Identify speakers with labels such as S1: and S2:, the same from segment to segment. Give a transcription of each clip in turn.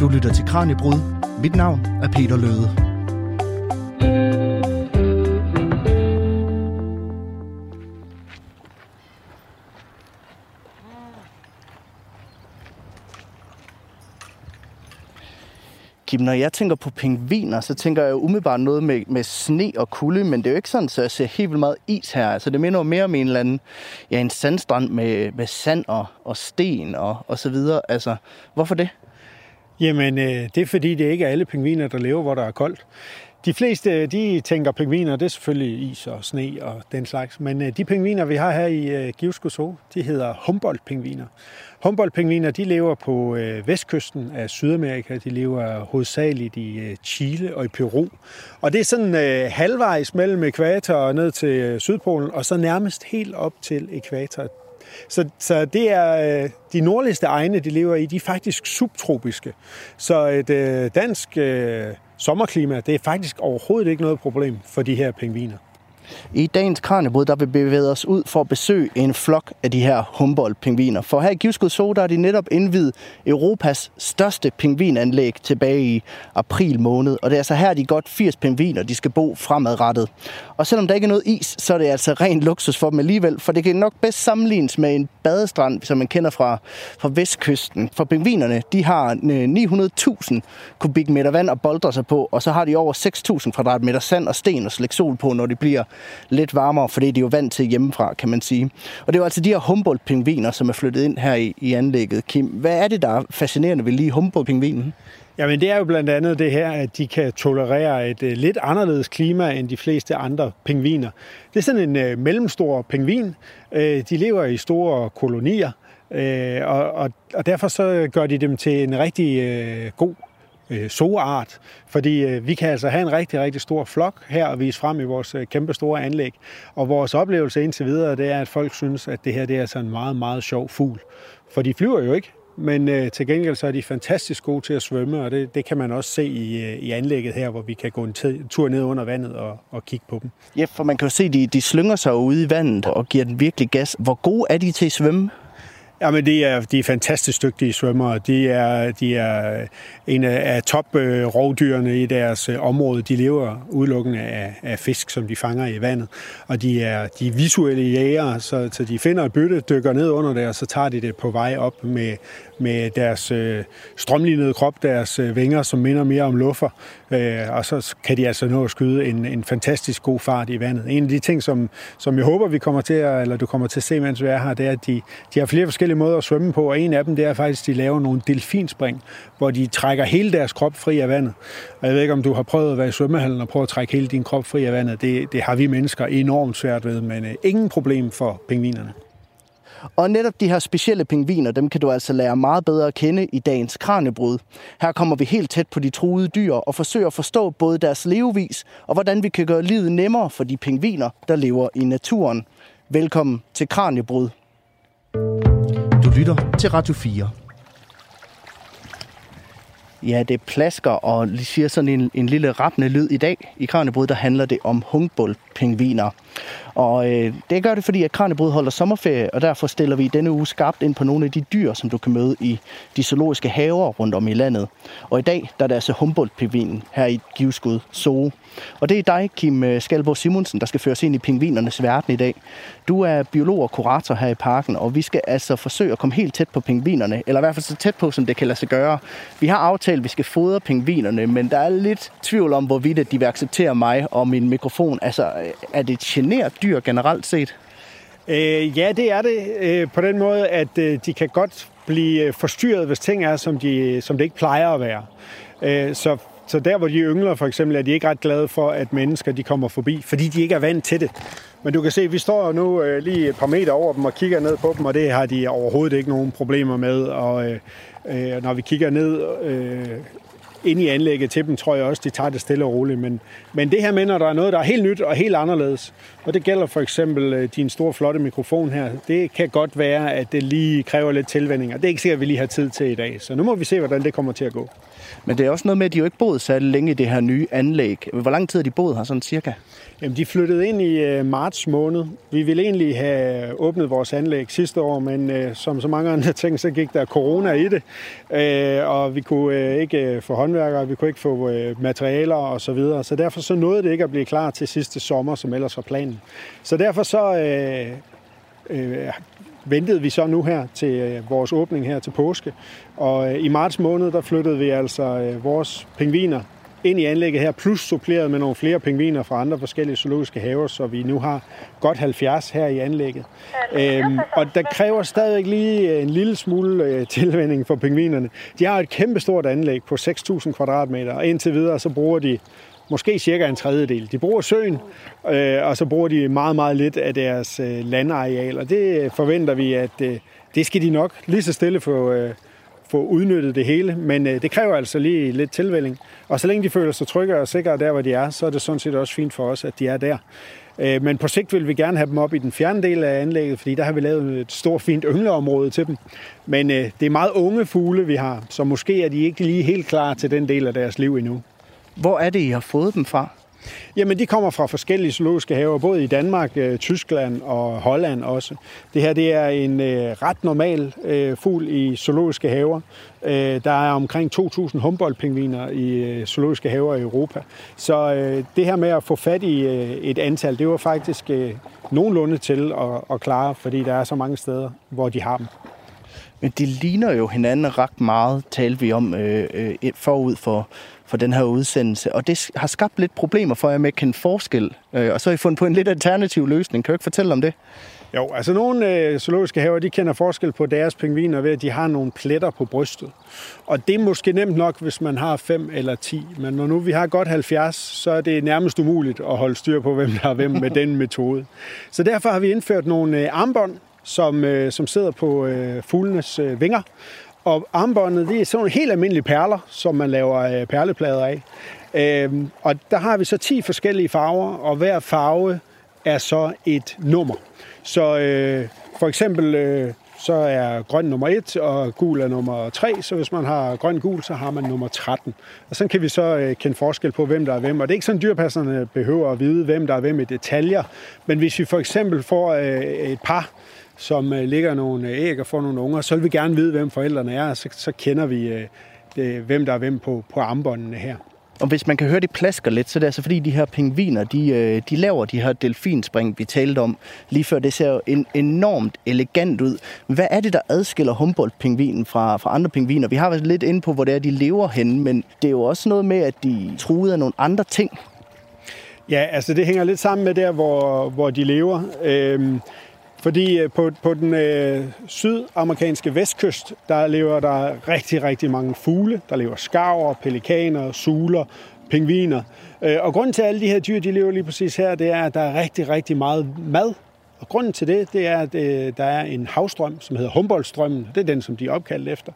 S1: Du lytter til Kranjebrud. Mit navn er Peter Løde. Kim, når jeg tænker på pingviner, så tænker jeg jo umiddelbart noget med, med sne og kulde, men det er jo ikke sådan, så jeg ser helt vildt meget is her. Altså, det minder jo mere om en eller anden, ja, en sandstrand med, med sand og, og sten og, og så videre. Altså, hvorfor det?
S2: Jamen, øh, det er fordi, det ikke er alle pingviner, der lever, hvor der er koldt. De fleste, øh, de tænker pingviner, det er selvfølgelig is og sne og den slags. Men øh, de pingviner, vi har her i Givsko Zoo, de hedder Humboldt-pingviner. Humboldt-pingviner, de lever på vestkysten af Sydamerika. De lever hovedsageligt i Chile og i Peru. Og det er sådan halvvejs mellem ekvator og ned til Sydpolen, og så nærmest helt op til ekvator. Så, så det er øh, de nordligste egne, de lever i, de er faktisk subtropiske. Så et øh, dansk øh, sommerklima, det er faktisk overhovedet ikke noget problem for de her pingviner.
S1: I dagens Kranjebrud, der vil vi bevæge os ud for at besøge en flok af de her Humboldt-pingviner. For her i Givskud Zoo, der er de netop indvidet Europas største pingvinanlæg tilbage i april måned. Og det er altså her, de godt 80 pingviner, de skal bo fremadrettet. Og selvom der ikke er noget is, så er det altså ren luksus for dem alligevel, for det kan nok bedst sammenlignes med en badestrand, som man kender fra, fra vestkysten. For pingvinerne, de har øh, 900.000 kubikmeter vand at boldre sig på, og så har de over 6.000 kvadratmeter sand og sten og slække sol på, når de bliver lidt varmere, fordi de er jo vant til hjemmefra, kan man sige. Og det er jo altså de her Humboldt-pingviner, som er flyttet ind her i, i anlægget. Kim, hvad er det, der er fascinerende ved lige Humboldt-pingvinen?
S2: Jamen det er jo blandt andet det her, at de kan tolerere et uh, lidt anderledes klima end de fleste andre pingviner. Det er sådan en uh, mellemstor pingvin. Uh, de lever i store kolonier, uh, og, og, og derfor så gør de dem til en rigtig uh, god øh, soart, fordi øh, vi kan altså have en rigtig, rigtig stor flok her og vise frem i vores øh, kæmpe store anlæg. Og vores oplevelse indtil videre, det er, at folk synes, at det her det er altså en meget, meget sjov fugl. For de flyver jo ikke, men øh, til gengæld så er de fantastisk gode til at svømme, og det, det kan man også se i, øh, i anlægget her, hvor vi kan gå en tur ned under vandet og, og kigge på dem.
S1: Ja, for man kan jo se, at de, de slynger sig ude i vandet og giver den virkelig gas. Hvor gode er de til at svømme?
S2: Jamen, de er, de er fantastisk dygtige svømmere. De er, de er en af top-rovdyrene øh, i deres øh, område. De lever udelukkende af, af fisk, som de fanger i vandet. Og de er, de er visuelle jægere, så, så de finder et bytte, dykker ned under det, og så tager de det på vej op med, med deres øh, strømlignede krop, deres øh, vinger, som minder mere om luffer. Øh, og så kan de altså nå at skyde en, en fantastisk god fart i vandet. En af de ting, som, som jeg håber, vi kommer til at, eller du kommer til at se, mens vi er her, det er, at de, de har flere forskellige måder at svømme på, og en af dem, det er faktisk, at de laver nogle delfinspring, hvor de trækker hele deres krop fri af vandet. Og jeg ved ikke, om du har prøvet at være i svømmehallen og prøve at trække hele din krop fri af vandet. Det, det har vi mennesker enormt svært ved, men øh, ingen problem for pingvinerne.
S1: Og netop de her specielle pingviner, dem kan du altså lære meget bedre at kende i dagens Kranjebrud. Her kommer vi helt tæt på de truede dyr og forsøger at forstå både deres levevis og hvordan vi kan gøre livet nemmere for de pingviner, der lever i naturen. Velkommen til Kranjebrud. Du lytter til Radio 4. Ja, det plasker og siger sådan en, en lille rappende lyd i dag. I Kranjebrud, der handler det om Humboldt-pingviner. Og øh, det gør det, fordi at Kranjebrud holder sommerferie, og derfor stiller vi denne uge skarpt ind på nogle af de dyr, som du kan møde i de zoologiske haver rundt om i landet. Og i dag, der er det altså Humboldt-pingvinen her i Givskud Zoo. Og det er dig, Kim Skalbo Skalborg Simonsen, der skal føre os ind i pingvinernes verden i dag. Du er biolog og kurator her i parken, og vi skal altså forsøge at komme helt tæt på pingvinerne, eller i hvert fald så tæt på, som det kan lade sig gøre. Vi har aftalt, at vi skal fodre pingvinerne, men der er lidt tvivl om, hvorvidt de vil acceptere mig og min mikrofon. Altså, er det et genert dyr generelt set?
S2: Øh, ja, det er det. Øh, på den måde, at øh, de kan godt blive øh, forstyrret, hvis ting er, som, de, som det ikke plejer at være. Øh, så så der, hvor de yngler for eksempel, er de ikke ret glade for, at mennesker de kommer forbi, fordi de ikke er vant til det. Men du kan se, at vi står nu øh, lige et par meter over dem og kigger ned på dem, og det har de overhovedet ikke nogen problemer med. Og øh, øh, når vi kigger ned øh, ind i anlægget til dem, tror jeg også, de tager det stille og roligt. Men, men det her med, når der er noget, der er helt nyt og helt anderledes, og det gælder for eksempel øh, din store, flotte mikrofon her, det kan godt være, at det lige kræver lidt tilvænding, og det er ikke sikkert, at vi lige har tid til i dag. Så nu må vi se, hvordan det kommer til at gå.
S1: Men det er også noget med, at de jo ikke boet så længe i det her nye anlæg. Hvor lang tid har de boet her, sådan cirka?
S2: Jamen, de flyttede ind i øh, marts måned. Vi ville egentlig have åbnet vores anlæg sidste år, men øh, som så mange andre ting, så gik der corona i det. Øh, og vi kunne øh, ikke øh, få håndværkere, vi kunne ikke få øh, materialer og så videre. Så derfor så nåede det ikke at blive klar til sidste sommer, som ellers var planen. Så derfor så øh, øh, ventede vi så nu her til øh, vores åbning her til påske. Og øh, i marts måned, der flyttede vi altså øh, vores pingviner ind i anlægget her, plus suppleret med nogle flere pingviner fra andre forskellige zoologiske haver, så vi nu har godt 70 her i anlægget. Øhm, og der kræver stadigvæk lige en lille smule øh, tilvænding for pingvinerne. De har et kæmpestort anlæg på 6.000 kvadratmeter, og indtil videre så bruger de måske cirka en tredjedel. De bruger søen, øh, og så bruger de meget, meget lidt af deres øh, landareal, og det øh, forventer vi, at øh, det skal de nok lige så stille få, øh, få udnyttet det hele, men øh, det kræver altså lige lidt tilvælling. Og så længe de føler sig trygge og sikre der, hvor de er, så er det sådan set også fint for os, at de er der. Øh, men på sigt vil vi gerne have dem op i den fjerne del af anlægget, fordi der har vi lavet et stort, fint yngleområde til dem. Men øh, det er meget unge fugle, vi har, så måske er de ikke lige helt klar til den del af deres liv endnu.
S1: Hvor er det, I har fået dem fra?
S2: Jamen, de kommer fra forskellige zoologiske haver, både i Danmark, øh, Tyskland og Holland også. Det her det er en øh, ret normal øh, fugl i zoologiske haver. Øh, der er omkring 2.000 Humboldt-pingviner i øh, zoologiske haver i Europa. Så øh, det her med at få fat i øh, et antal, det var faktisk øh, nogenlunde til at, at klare, fordi der er så mange steder, hvor de har dem.
S1: Men de ligner jo hinanden ret meget, talte vi om øh, øh, forud for, for den her udsendelse. Og det har skabt lidt problemer for jer med at kende forskel. Øh, og så har I fundet på en lidt alternativ løsning. Kan du ikke fortælle om det?
S2: Jo, altså nogle øh, zoologiske haver, de kender forskel på deres pingviner ved, at de har nogle pletter på brystet. Og det er måske nemt nok, hvis man har 5 eller 10. Men når nu vi har godt 70, så er det nærmest umuligt at holde styr på, hvem der er hvem med den metode. Så derfor har vi indført nogle øh, armbånd, som, øh, som sidder på øh, fuglenes øh, vinger. Og armbåndet, det er sådan nogle helt almindelige perler, som man laver øh, perleplader af. Øh, og der har vi så 10 forskellige farver, og hver farve er så et nummer. Så øh, for eksempel øh, så er grøn nummer 1, og gul er nummer 3, så hvis man har grøn-gul, så har man nummer 13. Og så kan vi så øh, kende forskel på, hvem der er hvem. Og det er ikke sådan, dyrpasserne behøver at vide, hvem der er hvem i detaljer. Men hvis vi for eksempel får øh, et par, som øh, ligger nogle æg og får nogle unger, så vil vi gerne vide, hvem forældrene er, og så, så kender vi, øh, det, hvem der er hvem på, på armbåndene her.
S1: Og hvis man kan høre, det plasker lidt, så det er altså fordi, de her pingviner, de, øh, de laver de her delfinspring, vi talte om lige før. Det ser jo en, enormt elegant ud. Hvad er det, der adskiller Humboldt-pingvinen fra, fra andre pingviner? Vi har været lidt inde på, hvor det er, de lever henne, men det er jo også noget med, at de truede af nogle andre ting.
S2: Ja, altså det hænger lidt sammen med der, hvor, hvor de lever. Øhm, fordi øh, på, på den øh, sydamerikanske vestkyst, der lever der rigtig, rigtig mange fugle. Der lever skarver, pelikaner, suler, pingviner. Øh, og grunden til, at alle de her dyr, de lever lige præcis her, det er, at der er rigtig, rigtig meget mad. Og grunden til det, det er, at øh, der er en havstrøm, som hedder Humboldtstrømmen. Det er den, som de er opkaldt efter.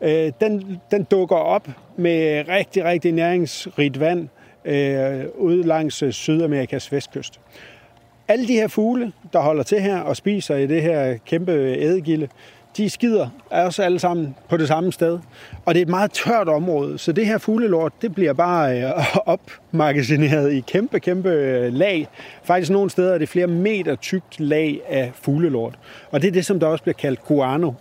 S2: Øh, den, den dukker op med rigtig, rigtig næringsrigt vand øh, ude langs øh, Sydamerikas vestkyst. Alle de her fugle, der holder til her og spiser i det her kæmpe ædegilde, de skider er også alle sammen på det samme sted. Og det er et meget tørt område, så det her fuglelort, det bliver bare øh, opmagasineret i kæmpe, kæmpe øh, lag. Faktisk nogle steder er det flere meter tykt lag af fuglelort. Og det er det, som der også bliver kaldt guano.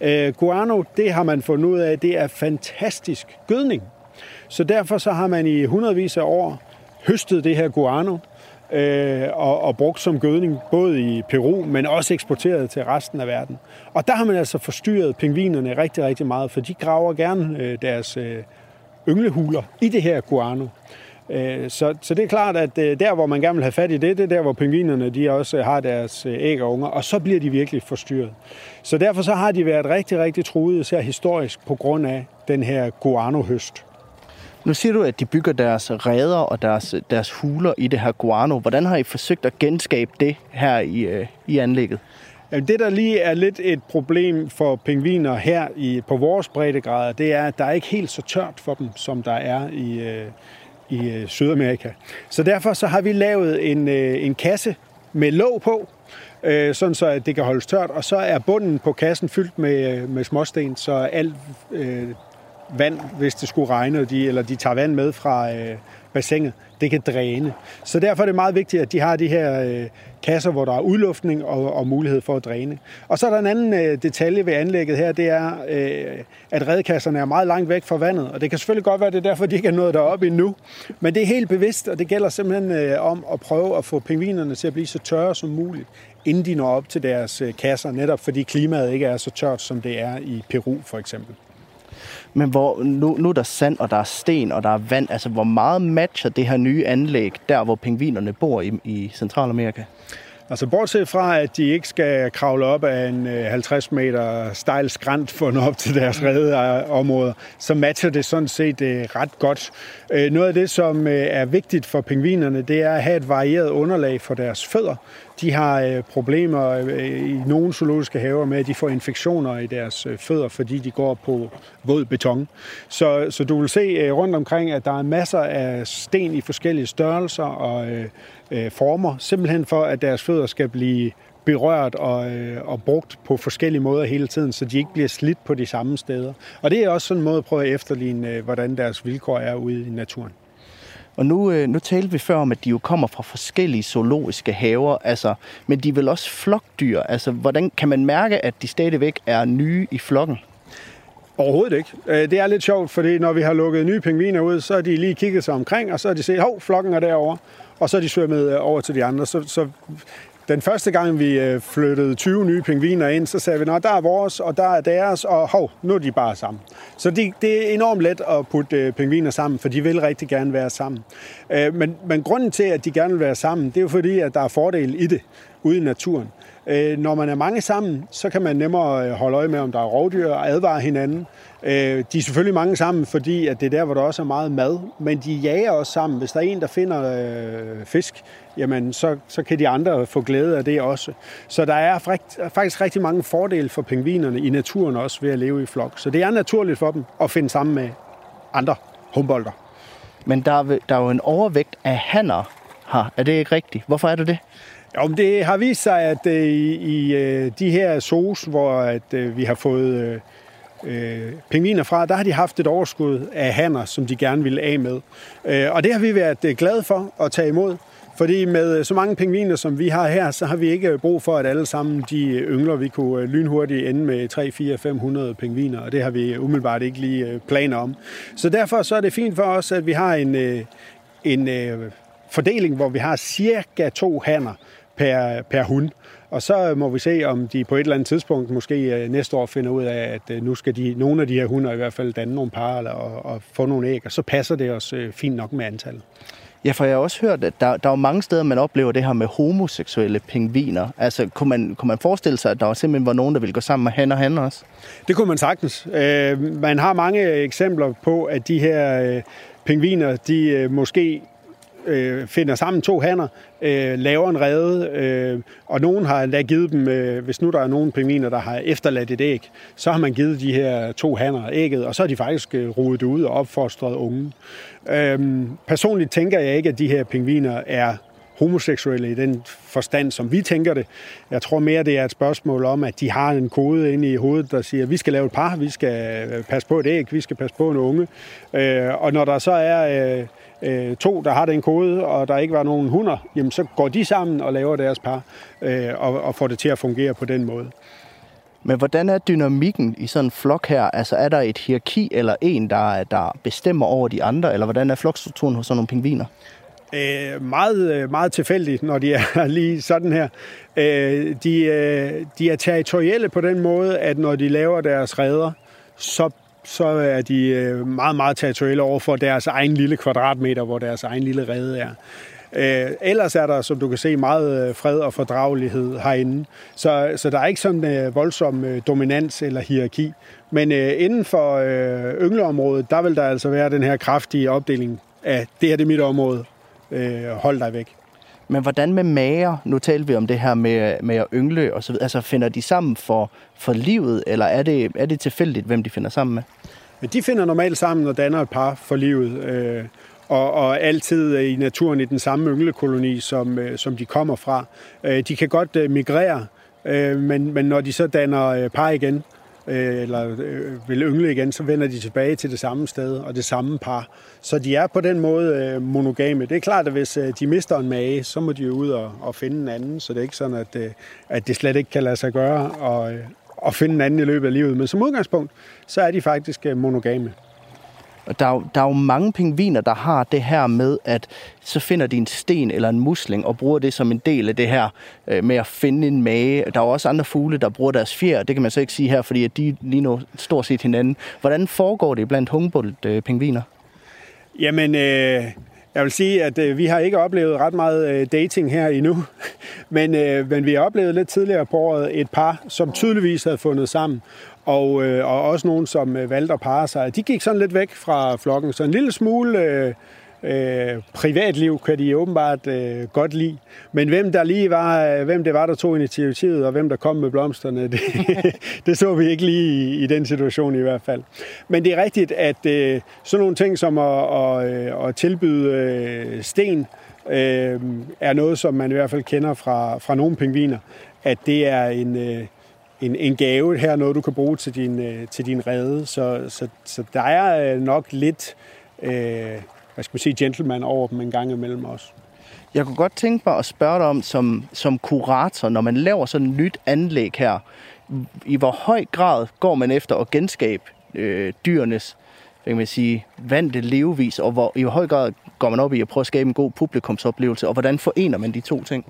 S2: Øh, guano, det har man fundet ud af, det er fantastisk gødning. Så derfor så har man i hundredvis af år høstet det her guano, øh, og, og brugt som gødning, både i Peru, men også eksporteret til resten af verden. Og der har man altså forstyrret pingvinerne rigtig, rigtig meget, for de graver gerne øh, deres øh, ynglehuler i det her guano. Øh, så, så det er klart, at øh, der, hvor man gerne vil have fat i det, det er der, hvor pingvinerne de også øh, har deres øh, æg og unger, og så bliver de virkelig forstyrret. Så derfor så har de været rigtig, rigtig truet, især historisk, på grund af den her guano-høst.
S1: Nu siger du, at de bygger deres reder og deres, deres huler i det her guano. Hvordan har I forsøgt at genskabe det her i, øh, i anlægget?
S2: Jamen, det, der lige er lidt et problem for pingviner her i, på vores breddegrader, det er, at der er ikke helt så tørt for dem, som der er i, øh, i øh, Sydamerika. Så derfor så har vi lavet en, øh, en kasse med låg på, øh, sådan så at det kan holdes tørt, og så er bunden på kassen fyldt med, øh, med småsten, så alt øh, vand, hvis det skulle regne, de, eller de tager vand med fra øh, bassinet. Det kan dræne. Så derfor er det meget vigtigt, at de har de her øh, kasser, hvor der er udluftning og, og mulighed for at dræne. Og så er der en anden øh, detalje ved anlægget her, det er, øh, at redkasserne er meget langt væk fra vandet. Og det kan selvfølgelig godt være, det er derfor, de ikke er nået derop endnu. Men det er helt bevidst, og det gælder simpelthen øh, om at prøve at få pingvinerne til at blive så tørre som muligt inden de når op til deres øh, kasser, netop fordi klimaet ikke er så tørt, som det er i Peru for eksempel.
S1: Men hvor, nu, nu er der sand, og der er sten, og der er vand. Altså, hvor meget matcher det her nye anlæg, der hvor pingvinerne bor i, i Centralamerika?
S2: Altså bortset fra, at de ikke skal kravle op af en 50 øh, meter stejl skrant for at nå op til deres redde områder, så matcher det sådan set øh, ret godt. Øh, noget af det, som er vigtigt for pingvinerne, det er at have et varieret underlag for deres fødder. De har problemer i nogle zoologiske haver med, at de får infektioner i deres fødder, fordi de går på våd beton. Så, så du vil se rundt omkring, at der er masser af sten i forskellige størrelser og øh, former, simpelthen for, at deres fødder skal blive berørt og, øh, og brugt på forskellige måder hele tiden, så de ikke bliver slidt på de samme steder. Og det er også sådan en måde at prøve at efterligne, øh, hvordan deres vilkår er ude i naturen.
S1: Og nu, øh, nu talte vi før om, at de jo kommer fra forskellige zoologiske haver, altså, men de er vel også flokdyr. Altså, hvordan kan man mærke, at de stadigvæk er nye i flokken?
S2: Overhovedet ikke. Øh, det er lidt sjovt, fordi når vi har lukket nye pingviner ud, så har de lige kigget sig omkring, og så har de set, hov, flokken er derovre og så er de svømmet øh, over til de andre. Så, så den første gang, vi øh, flyttede 20 nye pingviner ind, så sagde vi, at der er vores, og der er deres, og hov, nu er de bare sammen. Så det, det er enormt let at putte øh, pingviner sammen, for de vil rigtig gerne være sammen. Men, men grunden til, at de gerne vil være sammen, det er jo fordi, at der er fordel i det ude i naturen. Øh, når man er mange sammen, så kan man nemmere øh, holde øje med, om der er rovdyr og advare hinanden. Øh, de er selvfølgelig mange sammen, fordi at det er der, hvor der også er meget mad, men de jager også sammen. Hvis der er en, der finder øh, fisk, jamen så, så kan de andre få glæde af det også. Så der er faktisk rigtig mange fordele for pingvinerne i naturen også ved at leve i flok. Så det er naturligt for dem at finde sammen med andre humbolder.
S1: Men der er, der er jo en overvægt af hanner her. Er det ikke rigtigt? Hvorfor er det det?
S2: Jo, men det har vist sig, at øh, i, i øh, de her sos, hvor at, øh, vi har fået øh, øh, pingviner fra, der har de haft et overskud af hanner, som de gerne ville af med. Øh, og det har vi været øh, glade for at tage imod. Fordi med øh, så mange pingviner, som vi har her, så har vi ikke brug for, at alle sammen de yngler. Vi kunne lynhurtigt ende med 3, 4, 500 pingviner, og det har vi umiddelbart ikke lige planer om. Så derfor så er det fint for os, at vi har en, en fordeling, hvor vi har cirka to hanner per, per hund. Og så må vi se, om de på et eller andet tidspunkt, måske øh, næste år, finder ud af, at øh, nu skal de, nogle af de her hunder i hvert fald danne nogle par eller, og, og få nogle æg, og så passer det os øh, fint nok med antallet.
S1: Ja, for jeg har også hørt, at der, der er mange steder, man oplever det her med homoseksuelle pingviner. Altså, kunne man, kunne man forestille sig, at der simpelthen var nogen, der ville gå sammen med han og han også?
S2: Det kunne man sagtens. Øh, man har mange eksempler på, at de her øh, pingviner, de øh, måske øh, finder sammen to hanner, øh, laver en rede, øh, og nogen har endda givet dem, øh, hvis nu der er nogen pingviner, der har efterladt et æg, så har man givet de her to hanner ægget, og så har de faktisk øh, rodet ud og opfostret unge. Øh, personligt tænker jeg ikke, at de her pingviner er homoseksuelle i den forstand, som vi tænker det. Jeg tror mere, det er et spørgsmål om, at de har en kode inde i hovedet, der siger, at vi skal lave et par, vi skal øh, passe på et æg, vi skal passe på en unge. Øh, og når der så er øh, øh, to, der har den kode, og der ikke var nogen hunder, jamen så går de sammen og laver deres par, øh, og, og får det til at fungere på den måde.
S1: Men hvordan er dynamikken i sådan en flok her? Altså er der et hierarki eller en, der, der bestemmer over de andre, eller hvordan er flokstrukturen hos sådan nogle pingviner?
S2: Øh, meget, øh, meget tilfældigt, når de er lige sådan her. Øh, de, øh, de er territorielle på den måde, at når de laver deres redder, så så er de øh, meget, meget territorielle over for deres egen lille kvadratmeter, hvor deres egen lille rede er. Øh, ellers er der, som du kan se, meget øh, fred og fordragelighed herinde. Så, så der er ikke sådan øh, voldsom øh, dominans eller hierarki. Men øh, inden for øh, yngleområdet, der vil der altså være den her kraftige opdeling af, det her det er mit område, øh, hold dig væk.
S1: Men hvordan med mager? Nu talte vi om det her med, med at yngle og så videre. Altså finder de sammen for, for livet, eller er det, er det tilfældigt, hvem de finder sammen med?
S2: Men de finder normalt sammen og danner et par for livet. Øh, og, og altid i naturen i den samme ynglekoloni, som, øh, som de kommer fra. Øh, de kan godt øh, migrere, øh, men, men når de så danner øh, par igen, øh, eller øh, vil yngle igen, så vender de tilbage til det samme sted og det samme par. Så de er på den måde øh, monogame. Det er klart, at hvis øh, de mister en mage, så må de jo ud og, og finde en anden, så det er ikke sådan, at, øh, at det slet ikke kan lade sig gøre og, øh, at finde en anden i løbet af livet. Men som udgangspunkt, så er de faktisk øh, monogame.
S1: Og der er, jo, der er jo mange pingviner, der har det her med, at så finder de en sten eller en musling og bruger det som en del af det her øh, med at finde en mage. Der er jo også andre fugle, der bruger deres fjer. Det kan man så ikke sige her, fordi at de lige nu stort set hinanden. Hvordan foregår det blandt Humboldt-pingviner?
S2: Jamen, øh, jeg vil sige, at øh, vi har ikke oplevet ret meget øh, dating her endnu, men, øh, men vi har oplevet lidt tidligere på året et par, som tydeligvis havde fundet sammen, og, øh, og også nogen, som øh, valgte at parre sig. De gik sådan lidt væk fra flokken, så en lille smule øh, øh, privatliv kan de åbenbart øh, godt lide. Men hvem der lige var, øh, hvem det var, der tog initiativet, og hvem der kom med blomsterne, det, det så vi ikke lige i, i den situation i hvert fald. Men det er rigtigt, at øh, sådan nogle ting som at, at, øh, at tilbyde øh, sten, øh, er noget, som man i hvert fald kender fra, fra nogle pingviner, at det er en... Øh, en, en gave her, noget du kan bruge til din, øh, til din rede. Så, så, så der er øh, nok lidt, øh, hvad skal man sige, gentleman over dem en gang imellem os.
S1: Jeg kunne godt tænke mig at spørge dig om, som, som kurator, når man laver sådan et nyt anlæg her, i hvor høj grad går man efter at genskabe øh, dyrenes hvad kan man sige, vante levevis, og hvor, i hvor høj grad går man op i at prøve at skabe en god publikumsoplevelse, og hvordan forener man de to ting?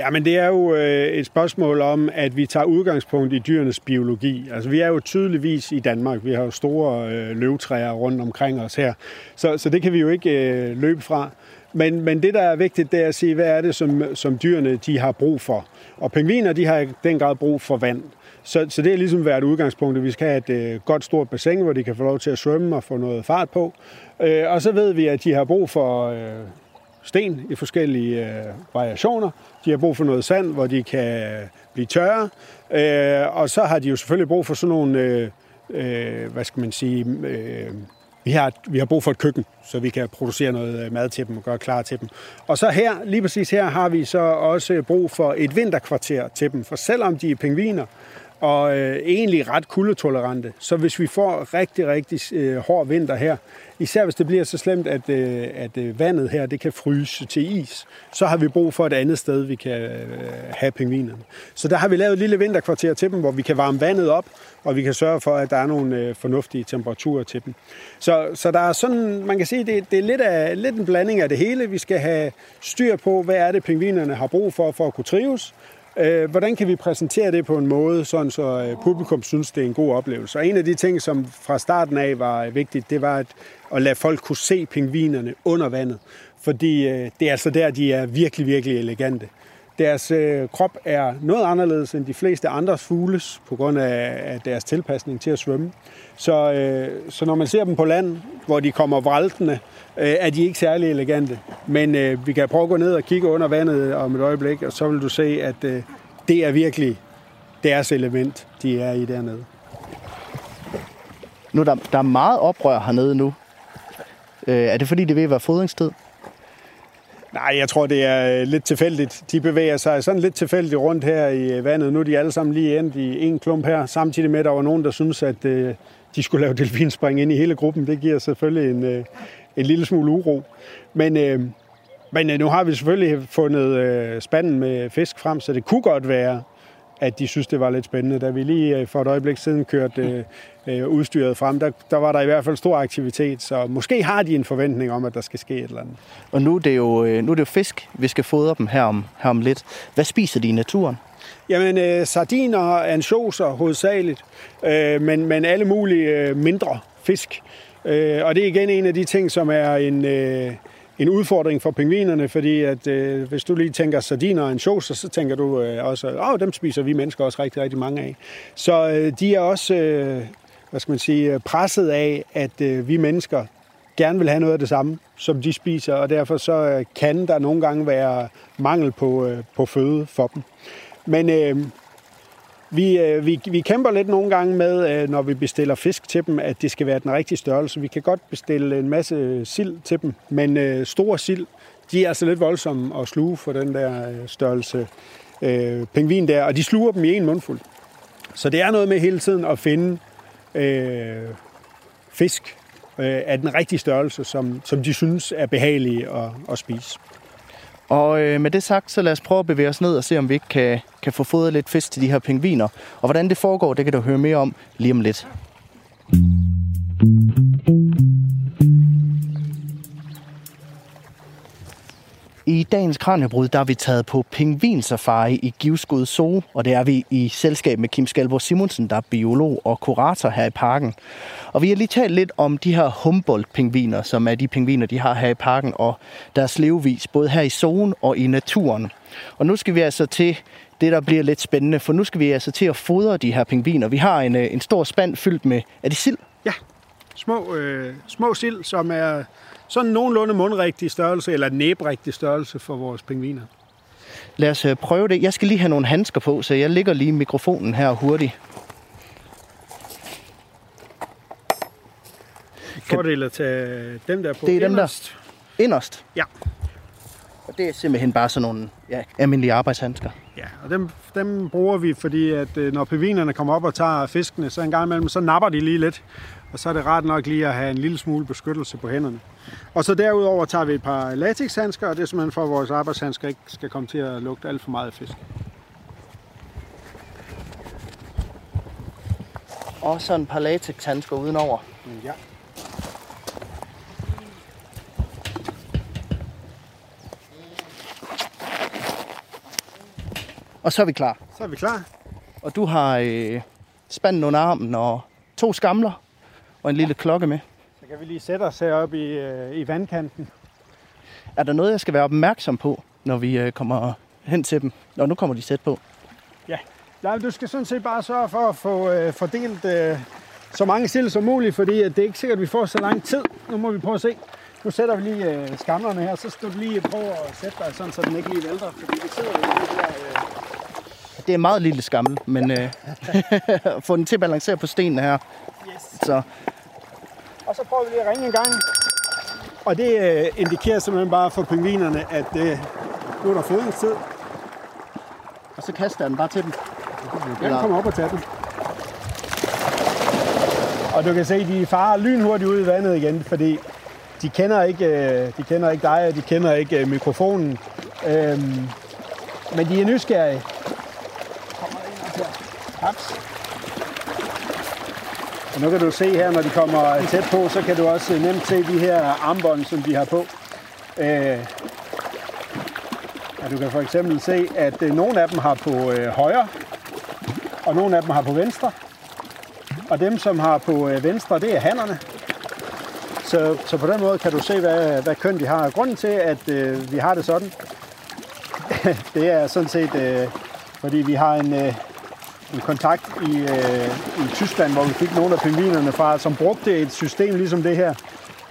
S2: Ja, men det er jo øh, et spørgsmål om, at vi tager udgangspunkt i dyrenes biologi. Altså, vi er jo tydeligvis i Danmark. Vi har jo store øh, løvtræer rundt omkring os her. Så, så det kan vi jo ikke øh, løbe fra. Men, men det, der er vigtigt, det er at se, hvad er det, som, som dyrene de har brug for. Og pingviner, de har i den grad brug for vand. Så, så det er ligesom været udgangspunktet. Vi skal have et øh, godt stort bassin, hvor de kan få lov til at svømme og få noget fart på. Øh, og så ved vi, at de har brug for øh, sten i forskellige øh, variationer. De har brug for noget sand, hvor de kan øh, blive tørre. Øh, og så har de jo selvfølgelig brug for sådan nogle, øh, øh, hvad skal man sige, øh, vi har, vi har brug for et køkken, så vi kan producere noget øh, mad til dem og gøre klar til dem. Og så her, lige præcis her, har vi så også brug for et vinterkvarter til dem. For selvom de er pingviner, og øh, egentlig ret kuldetolerante. Så hvis vi får rigtig, rigtig øh, hård vinter her, især hvis det bliver så slemt, at, øh, at øh, vandet her det kan fryse til is, så har vi brug for et andet sted, vi kan øh, have pingvinerne. Så der har vi lavet et lille vinterkvarter til dem, hvor vi kan varme vandet op, og vi kan sørge for, at der er nogle øh, fornuftige temperaturer til dem. Så, så der er sådan, man kan sige, det, det er lidt, af, lidt en blanding af det hele. Vi skal have styr på, hvad er det, pingvinerne har brug for, for at kunne trives, Øh, hvordan kan vi præsentere det på en måde, sådan så øh, publikum synes, det er en god oplevelse? Og en af de ting, som fra starten af var øh, vigtigt, det var at, at lade folk kunne se pingvinerne under vandet. Fordi øh, det er altså der, de er virkelig, virkelig elegante. Deres øh, krop er noget anderledes end de fleste andres fugles, på grund af, deres tilpasning til at svømme. Så, øh, så når man ser dem på land, hvor de kommer vraltende, øh, er de ikke særlig elegante. Men øh, vi kan prøve at gå ned og kigge under vandet om et øjeblik, og så vil du se, at øh, det er virkelig deres element, de er i dernede.
S1: Nu der, der er meget oprør hernede nu. Øh, er det fordi, det vil være fodringstid?
S2: Nej, jeg tror, det er øh, lidt tilfældigt. De bevæger sig sådan lidt tilfældigt rundt her i øh, vandet. Nu er de alle sammen lige endt i en klump her, samtidig med, at der var nogen, der synes, at øh, de skulle lave delfinspring ind i hele gruppen. Det giver selvfølgelig en, øh, en lille smule uro. Men, øh, men øh, nu har vi selvfølgelig fundet øh, spanden med fisk frem, så det kunne godt være, at de synes, det var lidt spændende. Da vi lige øh, for et øjeblik siden kørte øh, øh, udstyret frem, der, der var der i hvert fald stor aktivitet, så måske har de en forventning om, at der skal ske et eller andet.
S1: Og nu er det jo, nu er det jo fisk, vi skal fodre dem her om, her om lidt. Hvad spiser de i naturen?
S2: Jamen, øh, sardiner og ansjoser hovedsageligt, øh, men, men alle mulige øh, mindre fisk. Øh, og det er igen en af de ting, som er en, øh, en udfordring for pingvinerne, fordi at, øh, hvis du lige tænker sardiner og ansjoser, så tænker du øh, også, at oh, dem spiser vi mennesker også rigtig, rigtig mange af. Så øh, de er også, øh, hvad skal man sige, øh, presset af, at øh, vi mennesker gerne vil have noget af det samme, som de spiser, og derfor så øh, kan der nogle gange være mangel på, øh, på føde for dem. Men øh, vi, øh, vi, vi kæmper lidt nogle gange med, øh, når vi bestiller fisk til dem, at det skal være den rigtige størrelse. Vi kan godt bestille en masse sild til dem, men øh, store sild, de er altså lidt voldsomme at sluge for den der øh, størrelse øh, pingvin der, og de sluger dem i en mundfuld. Så det er noget med hele tiden at finde øh, fisk øh, af den rigtige størrelse, som, som de synes er behagelige at, at spise.
S1: Og øh, med det sagt, så lad os prøve at bevæge os ned og se, om vi ikke kan, kan få fodret lidt fisk til de her pingviner. Og hvordan det foregår, det kan du høre mere om lige om lidt. I dagens Kranjebrud, der er vi taget på pingvinsafari i Givskud Zoo, og det er vi i selskab med Kim Skalborg Simonsen, der er biolog og kurator her i parken. Og vi har lige talt lidt om de her Humboldt-pingviner, som er de pingviner, de har her i parken, og deres levevis, både her i zonen og i naturen. Og nu skal vi altså til det, der bliver lidt spændende, for nu skal vi altså til at fodre de her pingviner. Vi har en, øh, en stor spand fyldt med, er det sild?
S2: Ja, små, øh, små sild, som er sådan nogenlunde mundrigtig størrelse, eller næbrigtig størrelse for vores pingviner.
S1: Lad os øh, prøve det. Jeg skal lige have nogle handsker på, så jeg lægger lige mikrofonen her hurtigt.
S2: Fordel at tage dem der på
S1: Det er dem der?
S2: inderst. Ja.
S1: Og det er simpelthen bare sådan nogle ja, almindelige arbejdshandsker.
S2: Ja, og dem, dem bruger vi, fordi at øh, når pingvinerne kommer op og tager fiskene, så en gang imellem, så napper de lige lidt. Og så er det rart nok lige at have en lille smule beskyttelse på hænderne. Og så derudover tager vi et par latexhandsker, og det er simpelthen for, at vores arbejdshandsker ikke skal komme til at lugte alt for meget fisk.
S1: Og så en par latexhandsker udenover.
S2: Ja.
S1: Og så er vi klar.
S2: Så er vi klar.
S1: Og du har øh, spanden under armen og to skamler og en lille klokke med.
S2: Så kan vi lige sætte os heroppe i, øh, i vandkanten.
S1: Er der noget, jeg skal være opmærksom på, når vi øh, kommer hen til dem? Nå, nu kommer de sæt på.
S2: Ja. Nej, du skal sådan set bare sørge for at få øh, fordelt øh, så mange sild som muligt, fordi at det er ikke sikkert, at vi får så lang tid. Nu må vi prøve at se. Nu sætter vi lige øh, skamlerne her, så skal du lige prøve at sætte dig sådan, så den ikke lige vælter, fordi vi sidder i det her... Øh,
S1: Det er en meget lille skammel, men øh, få den til at balancere på stenen her.
S2: yes.
S1: Så
S2: prøver vi lige at ringe en gang. Og det øh, indikerer simpelthen bare for pingvinerne, at øh, nu er der fodringstid.
S1: og så kaster den bare til dem.
S2: Jeg kan komme op og tage den. Og du kan se, de farer lynhurtigt ud i vandet igen, fordi de kender ikke, øh, de kender ikke dig, og de kender ikke øh, mikrofonen. Øhm, men de er nysgerrige. Kommer op her. Haps. Og nu kan du se her, når de kommer tæt på, så kan du også nemt se de her armbånd, som de har på. Øh, og du kan for eksempel se, at øh, nogle af dem har på øh, højre, og nogle af dem har på venstre. Og dem, som har på øh, venstre, det er hannerne. Så, så på den måde kan du se, hvad, hvad køn de har. Grunden til, at øh, vi har det sådan, det er sådan set, øh, fordi vi har en, øh, en kontakt i, øh, i Tyskland, hvor vi fik nogle af pingvinerne fra, som brugte et system ligesom det her.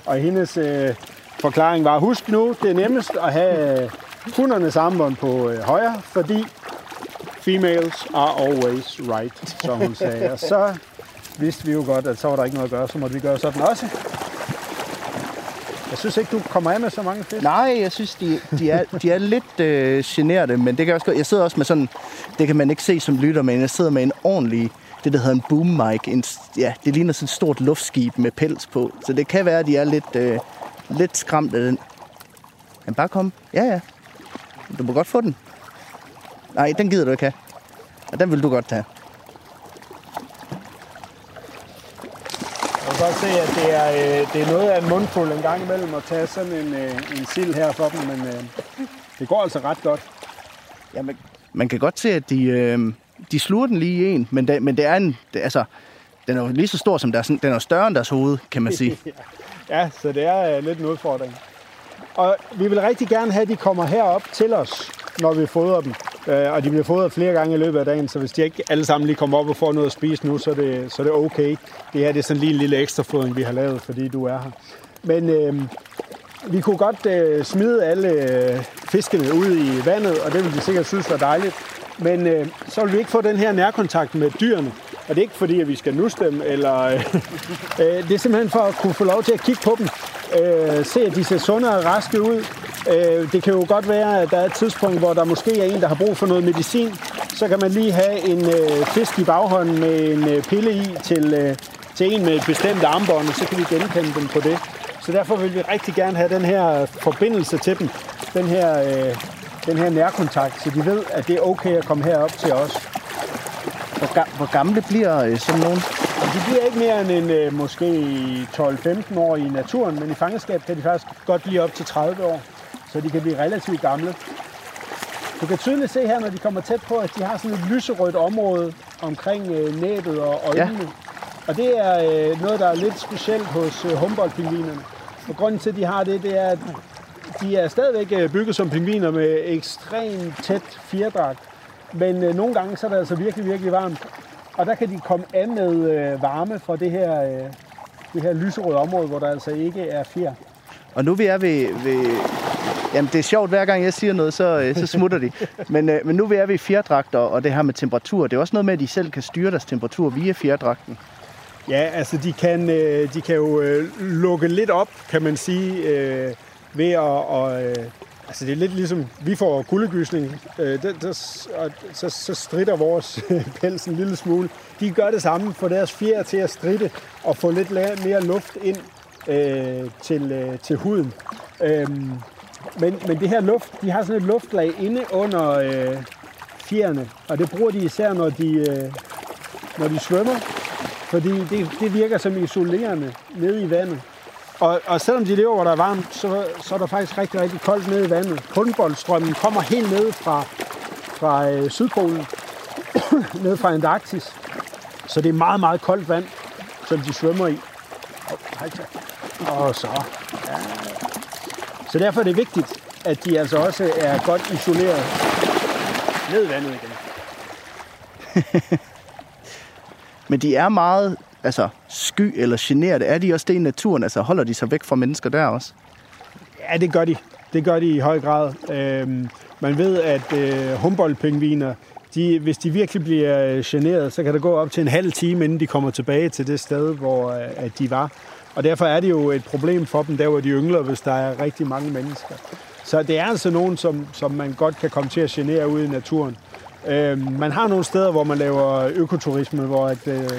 S2: Og hendes øh, forklaring var, husk nu, det er nemmest at have øh, hundernes armbånd på øh, højre, fordi females are always right, som hun sagde. Og så vidste vi jo godt, at så var der ikke noget at gøre, så måtte vi gøre sådan også. Jeg synes ikke, du kommer af med så mange fisk.
S1: Nej, jeg synes, de, de, er, de er lidt øh, generte, men det kan jeg også godt. Jeg sidder også med sådan, det kan man ikke se som lytter, men jeg sidder med en ordentlig, det der hedder en boom mic. En, ja, det ligner sådan et stort luftskib med pels på. Så det kan være, at de er lidt, øh, lidt skræmt af den. Men bare kom. Ja, ja. Du må godt få den. Nej, den gider du ikke have. Og den vil du godt tage.
S2: Jeg kan godt se, at det er, øh, det er noget af en mundfuld en gang imellem at tage sådan en, øh, en sild her for dem, men øh, det går altså ret godt.
S1: Ja, man, man kan godt se, at de, øh, de sluger den lige i en, men det, men det er en, det, altså, den er jo lige så stor som deres, den er større end deres hoved, kan man sige.
S2: Ja, så det er øh, lidt en udfordring. Og vi vil rigtig gerne have, at de kommer herop til os, når vi fodrer dem. Øh, og de bliver fodret flere gange i løbet af dagen, så hvis de ikke alle sammen lige kommer op og får noget at spise nu, så er det, så er det okay. Det her det er sådan lige en lille ekstra fodring, vi har lavet, fordi du er her. Men øh, vi kunne godt øh, smide alle øh, fiskene ud i vandet, og det ville de sikkert synes var dejligt. Men øh, så vil vi ikke få den her nærkontakt med dyrene. Og det er ikke fordi, at vi skal nusse dem, eller, øh, øh, det er simpelthen for at kunne få lov til at kigge på dem. Øh, se, at de ser sunde og raske ud. Øh, det kan jo godt være, at der er et tidspunkt, hvor der måske er en, der har brug for noget medicin. Så kan man lige have en øh, fisk i baghånden med en øh, pille i til, øh, til en med et bestemt armbånd, og så kan vi genkende dem på det. Så derfor vil vi rigtig gerne have den her forbindelse til dem, den her, øh, den her nærkontakt, så de ved, at det er okay at komme herop til os.
S1: Hvor, ga- hvor gamle bliver øh, sådan nogen?
S2: De bliver ikke mere end en, øh, måske 12-15 år i naturen, men i fangenskab kan de faktisk godt blive op til 30 år, så de kan blive relativt gamle. Du kan tydeligt se her, når de kommer tæt på, at de har sådan et lyserødt område omkring øh, næbet og øjnene. Ja. Og det er øh, noget, der er lidt specielt hos øh, Humboldt-pingvinerne. Og grunden til, at de har det, det er, at de er stadigvæk øh, bygget som pingviner med ekstremt tæt fjerdragt. Men øh, nogle gange så er det altså virkelig, virkelig varmt. Og der kan de komme af med øh, varme fra det her, øh, det her lyserøde område, hvor der altså ikke er fjer.
S1: Og nu vi er ved, ved Jamen, det er sjovt, hver gang jeg siger noget, så, øh, så smutter de. Men, øh, men nu er vi i fjerdragter, og det her med temperatur, det er også noget med, at de selv kan styre deres temperatur via fjerdragten.
S2: Ja, altså de kan, øh, de kan jo øh, lukke lidt op, kan man sige, øh, ved at... Og, øh, altså det er lidt ligesom, vi får kuldegysning, øh, det, det, og så, så strider vores pels en lille smule. De gør det samme, for deres fjer til at stride og få lidt mere luft ind øh, til, øh, til huden. Øhm, men, men det her luft, de har sådan et luftlag inde under øh, fjerne, og det bruger de især, når de, øh, når de svømmer, fordi det, det virker som isolerende nede i vandet. Og, og selvom de lever, hvor der er varmt, så, så er der faktisk rigtig, rigtig koldt nede i vandet. Kundboldstrømmen kommer helt ned fra, fra øh, Sydpolen, ned fra Antarktis. Så det er meget, meget koldt vand, som de svømmer i. Og så. Ja. Så derfor er det vigtigt, at de altså også er godt isoleret ned i vandet igen.
S1: Men de er meget altså, sky eller generede. Er de også det i naturen? Altså holder de sig væk fra mennesker der også?
S2: Ja, det gør de. Det gør de i høj grad. Øhm, man ved, at øh, Humboldt-pingviner, de, hvis de virkelig bliver øh, generet, så kan det gå op til en halv time, inden de kommer tilbage til det sted, hvor øh, at de var. Og derfor er det jo et problem for dem, der hvor de yngler, hvis der er rigtig mange mennesker. Så det er altså nogen, som, som man godt kan komme til at genere ude i naturen. Øh, man har nogle steder, hvor man laver økoturisme, hvor at, øh,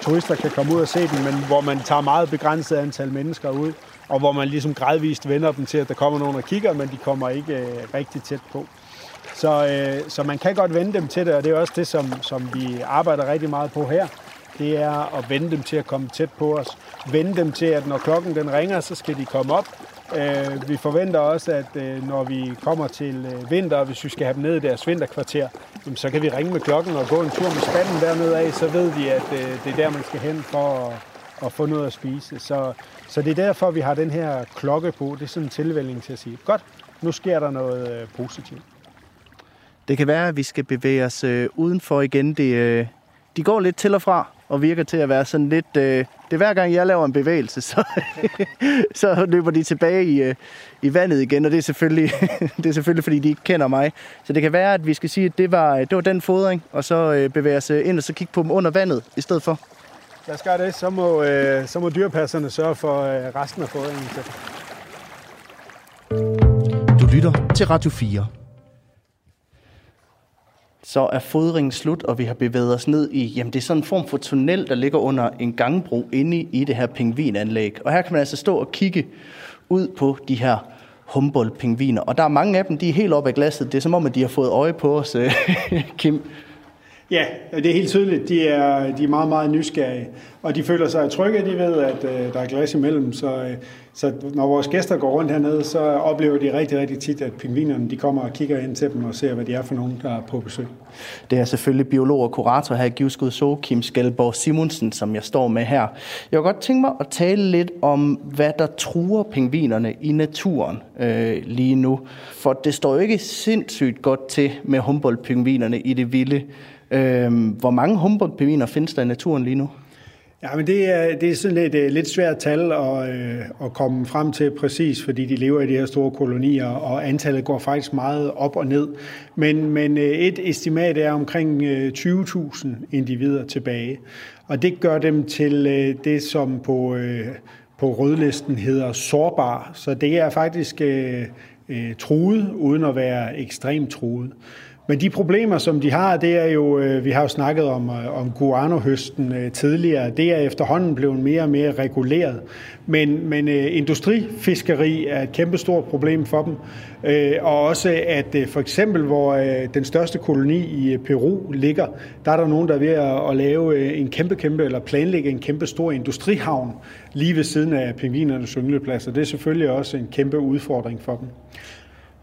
S2: turister kan komme ud og se dem, men hvor man tager meget begrænset antal mennesker ud, og hvor man ligesom gradvist vender dem til, at der kommer nogen og kigger, men de kommer ikke øh, rigtig tæt på. Så, øh, så man kan godt vende dem til det, og det er også det, som, som vi arbejder rigtig meget på her. Det er at vende dem til at komme tæt på os. Vende dem til, at når klokken den ringer, så skal de komme op. Øh, vi forventer også, at øh, når vi kommer til øh, vinter, hvis vi skal have dem ned i deres vinterkvarter, så kan vi ringe med klokken og gå en tur med spanden dernede af, så ved vi, at øh, det er der, man skal hen for at, at få noget at spise. Så, så det er derfor, vi har den her klokke på. Det er sådan en tilvælling til at sige, godt, nu sker der noget positivt.
S1: Det kan være, at vi skal bevæge os udenfor igen. Det, de går lidt til og fra og virker til at være sådan lidt... Øh, det er hver gang, jeg laver en bevægelse, så, så løber de tilbage i, øh, i vandet igen, og det er, selvfølgelig, det er selvfølgelig, fordi de ikke kender mig. Så det kan være, at vi skal sige, at det var, det var den fodring, og så øh, bevæge os øh, ind og så kigge på dem under vandet i stedet for.
S2: Lad os gøre det. Så må, øh, så må dyrpasserne sørge for øh, resten af fodringen til.
S1: Du lytter til Radio 4 så er fodringen slut, og vi har bevæget os ned i, jamen det er sådan en form for tunnel, der ligger under en gangbro inde i det her pingvinanlæg. Og her kan man altså stå og kigge ud på de her Humboldt-pingviner. Og der er mange af dem, de er helt oppe af glasset. Det er som om, at de har fået øje på os, øh, Kim.
S2: Ja, det er helt tydeligt. De er, de er meget, meget nysgerrige, og de føler sig trygge, de ved, at øh, der er glas imellem. Så, øh, så når vores gæster går rundt hernede, så oplever de rigtig, rigtig tit, at pingvinerne de kommer og kigger ind til dem og ser, hvad de er for nogen, der er på besøg.
S1: Det er selvfølgelig biolog og kurator her i Givskud Zoo, Kim Skalborg Simonsen, som jeg står med her. Jeg vil godt tænke mig at tale lidt om, hvad der truer pingvinerne i naturen øh, lige nu. For det står jo ikke sindssygt godt til med Humboldt-pingvinerne i det vilde. Øh, hvor mange Humboldt-pingviner findes der i naturen lige nu?
S2: Ja, men det er, det er sådan lidt, øh, lidt svært tal at, øh, at komme frem til præcis, fordi de lever i de her store kolonier, og antallet går faktisk meget op og ned. Men, men øh, et estimat er omkring øh, 20.000 individer tilbage, og det gør dem til øh, det, som på, på rødlisten hedder sårbar. Så det er faktisk øh, truet, uden at være ekstremt truet. Men de problemer, som de har, det er jo, øh, vi har jo snakket om, øh, om guanohøsten øh, tidligere, det er efterhånden blevet mere og mere reguleret. Men, men industrifiskeri er et kæmpestort problem for dem. Og også at for eksempel, hvor den største koloni i Peru ligger, der er der nogen, der er ved at lave en kæmpe, kæmpe, eller planlægge en kæmpe stor industrihavn lige ved siden af pingvinernes ynglepladser. Det er selvfølgelig også en kæmpe udfordring for dem.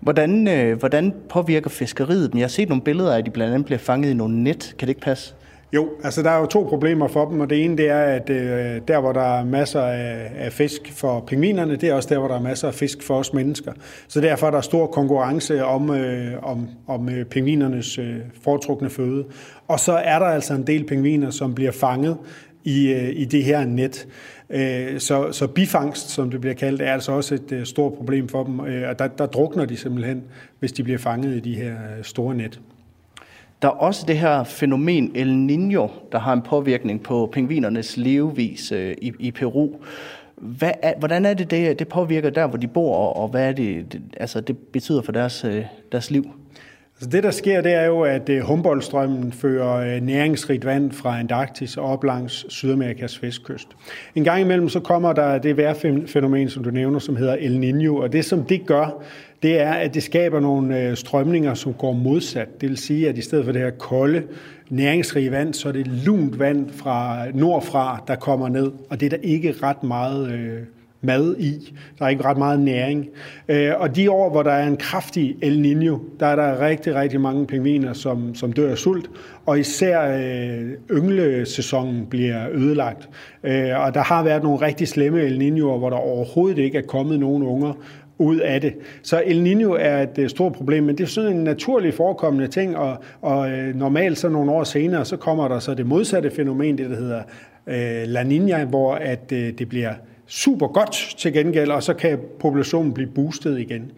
S1: Hvordan, øh, hvordan påvirker fiskeriet dem? Jeg har set nogle billeder af, at de blandt andet bliver fanget i nogle net. Kan det ikke passe?
S2: Jo, altså der er jo to problemer for dem, og det ene det er, at øh, der hvor der er masser af, af fisk for pingvinerne, det er også der, hvor der er masser af fisk for os mennesker. Så derfor er der stor konkurrence om, øh, om, om øh, pingvinernes øh, foretrukne føde. Og så er der altså en del pingviner, som bliver fanget i, øh, i det her net. Øh, Øh, så, så bifangst, som det bliver kaldt, er altså også et øh, stort problem for dem. Øh, og der, der drukner de simpelthen, hvis de bliver fanget i de her store net.
S1: Der er også det her fænomen El Niño, der har en påvirkning på pingvinernes levevis i, i Peru. Hvad er, hvordan er det, det, det påvirker der, hvor de bor, og hvad er det, det, altså, det betyder for deres, deres liv?
S2: Så det, der sker, det er jo, at øh, Humboldtstrømmen fører øh, næringsrigt vand fra Antarktis op langs Sydamerikas vestkyst. En gang imellem så kommer der det vejrfænomen, som du nævner, som hedder El Niño, og det, som det gør, det er, at det skaber nogle øh, strømninger, som går modsat. Det vil sige, at i stedet for det her kolde, næringsrige vand, så er det lunt vand fra nordfra, der kommer ned, og det er der ikke ret meget øh, mad i. Der er ikke ret meget næring. Øh, og de år, hvor der er en kraftig El Niño, der er der rigtig, rigtig mange pingviner, som, som dør af sult, og især øh, ynglesæsonen bliver ødelagt. Øh, og der har været nogle rigtig slemme El Niñoer, hvor der overhovedet ikke er kommet nogen unger, ud af det. Så El Niño er et øh, stort problem, men det er sådan en naturlig forekommende ting, og, og øh, normalt så nogle år senere, så kommer der så det modsatte fænomen, det der hedder øh, La Niña, hvor at øh, det bliver super godt til gengæld, og så kan populationen blive boostet igen.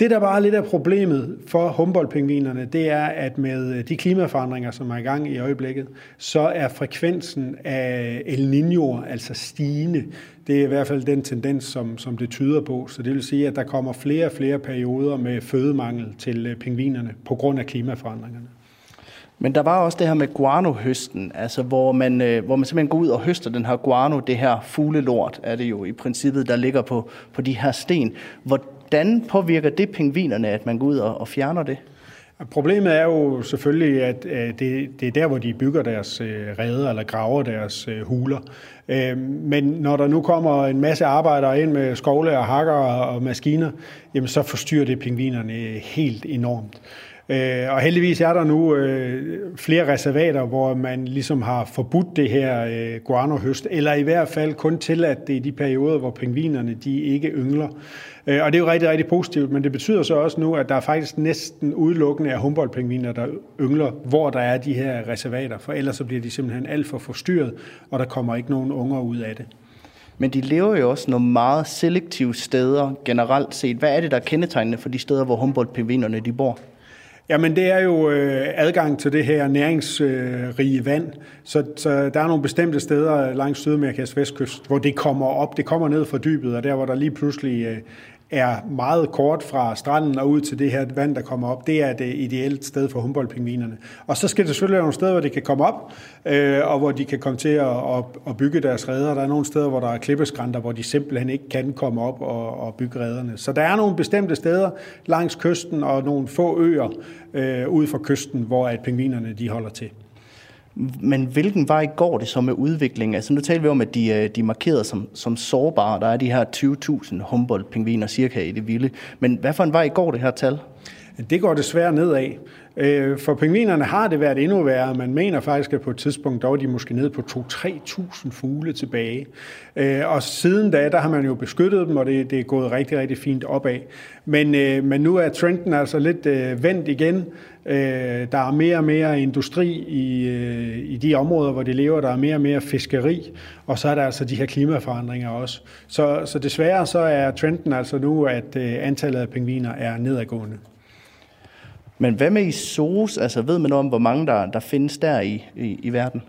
S2: Det, der bare er lidt af problemet for Humboldt-pingvinerne, det er, at med de klimaforandringer, som er i gang i øjeblikket, så er frekvensen af El Niño altså stigende. Det er i hvert fald den tendens, som, som det tyder på. Så det vil sige, at der kommer flere og flere perioder med fødemangel til øh, pingvinerne på grund af klimaforandringerne.
S1: Men der var også det her med guano-høsten, altså hvor man, øh, hvor man simpelthen går ud og høster den her guano, det her fuglelort er det jo i princippet, der ligger på, på de her sten. Hvordan påvirker det pingvinerne, at man går ud og, og fjerner det?
S2: Problemet er jo selvfølgelig, at øh, det, det er der, hvor de bygger deres øh, reder eller graver deres øh, huler. Øhm, men når der nu kommer en masse arbejdere ind med skovle og hakker og maskiner, jamen så forstyrrer det pingvinerne øh, helt enormt. Øh, og heldigvis er der nu øh, flere reservater, hvor man ligesom har forbudt det her øh, guanohøst, eller i hvert fald kun tilladt det i de perioder, hvor pingvinerne de ikke yngler. Øh, og det er jo rigtig, rigtig positivt, men det betyder så også nu, at der er faktisk næsten udelukkende af Humboldt-pingviner, der yngler, hvor der er de her reservater, for ellers så bliver de simpelthen alt for forstyrret, og der kommer ikke nogen unger ud af det.
S1: Men de lever jo også nogle meget selektive steder generelt set. Hvad er det, der er kendetegnende for de steder, hvor Humboldt-pingvinerne de bor?
S2: Jamen det er jo øh, adgang til det her næringsrige vand. Så, så der er nogle bestemte steder langs Sydamerikas vestkyst, hvor det kommer op. Det kommer ned fra dybet, og der hvor der lige pludselig øh, er meget kort fra stranden og ud til det her vand, der kommer op. Det er det øh, ideelle sted for humboldtpingvinerne. Og så skal det selvfølgelig være nogle steder, hvor de kan komme op, øh, og hvor de kan komme til at, at, at bygge deres redder. Der er nogle steder, hvor der er klippeskrænter, hvor de simpelthen ikke kan komme op og, og bygge redderne. Så der er nogle bestemte steder langs kysten og nogle få øer øh, ud fra kysten, hvor at pingvinerne de holder til.
S1: Men hvilken vej går det så med udviklingen? Altså nu taler vi om, at de, øh, de er markeret som, som sårbare. Der er de her 20.000 Humboldt-pingviner cirka i det vilde. Men hvad for en vej går det her tal?
S2: Det går desværre nedad. Øh, for pingvinerne har det været endnu værre. Man mener faktisk, at på et tidspunkt, der var de måske ned på 2-3.000 fugle tilbage. Øh, og siden da, der har man jo beskyttet dem, og det, det er gået rigtig, rigtig fint opad. Men, men nu er trenden altså lidt vendt igen. Der er mere og mere industri i, i de områder, hvor de lever. Der er mere og mere fiskeri, og så er der altså de her klimaforandringer også. Så, så desværre så er trenden altså nu, at antallet af pingviner er nedadgående.
S1: Men hvad med i SOS? Altså ved man om, hvor mange der, der findes der i, i, i verden?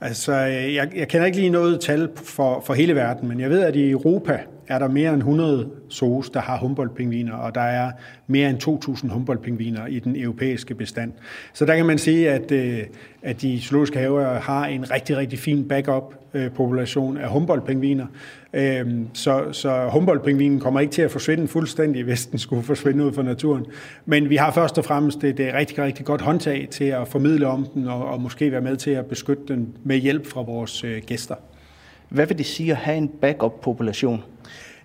S2: Altså, jeg, jeg kender ikke lige noget tal for, for hele verden, men jeg ved, at i Europa, er der mere end 100 zoos, der har Humboldt-pingviner, og der er mere end 2.000 Humboldt-pingviner i den europæiske bestand. Så der kan man sige, at, øh, at de zoologiske haver har en rigtig, rigtig fin backup-population øh, af Humboldt-pingviner. Øhm, så, så Humboldt-pingvinen kommer ikke til at forsvinde fuldstændig, hvis den skulle forsvinde ud fra naturen. Men vi har først og fremmest det, et rigtig, rigtig godt håndtag til at formidle om den, og, og måske være med til at beskytte den med hjælp fra vores øh, gæster.
S1: Hvad vil det sige at have en backup-population?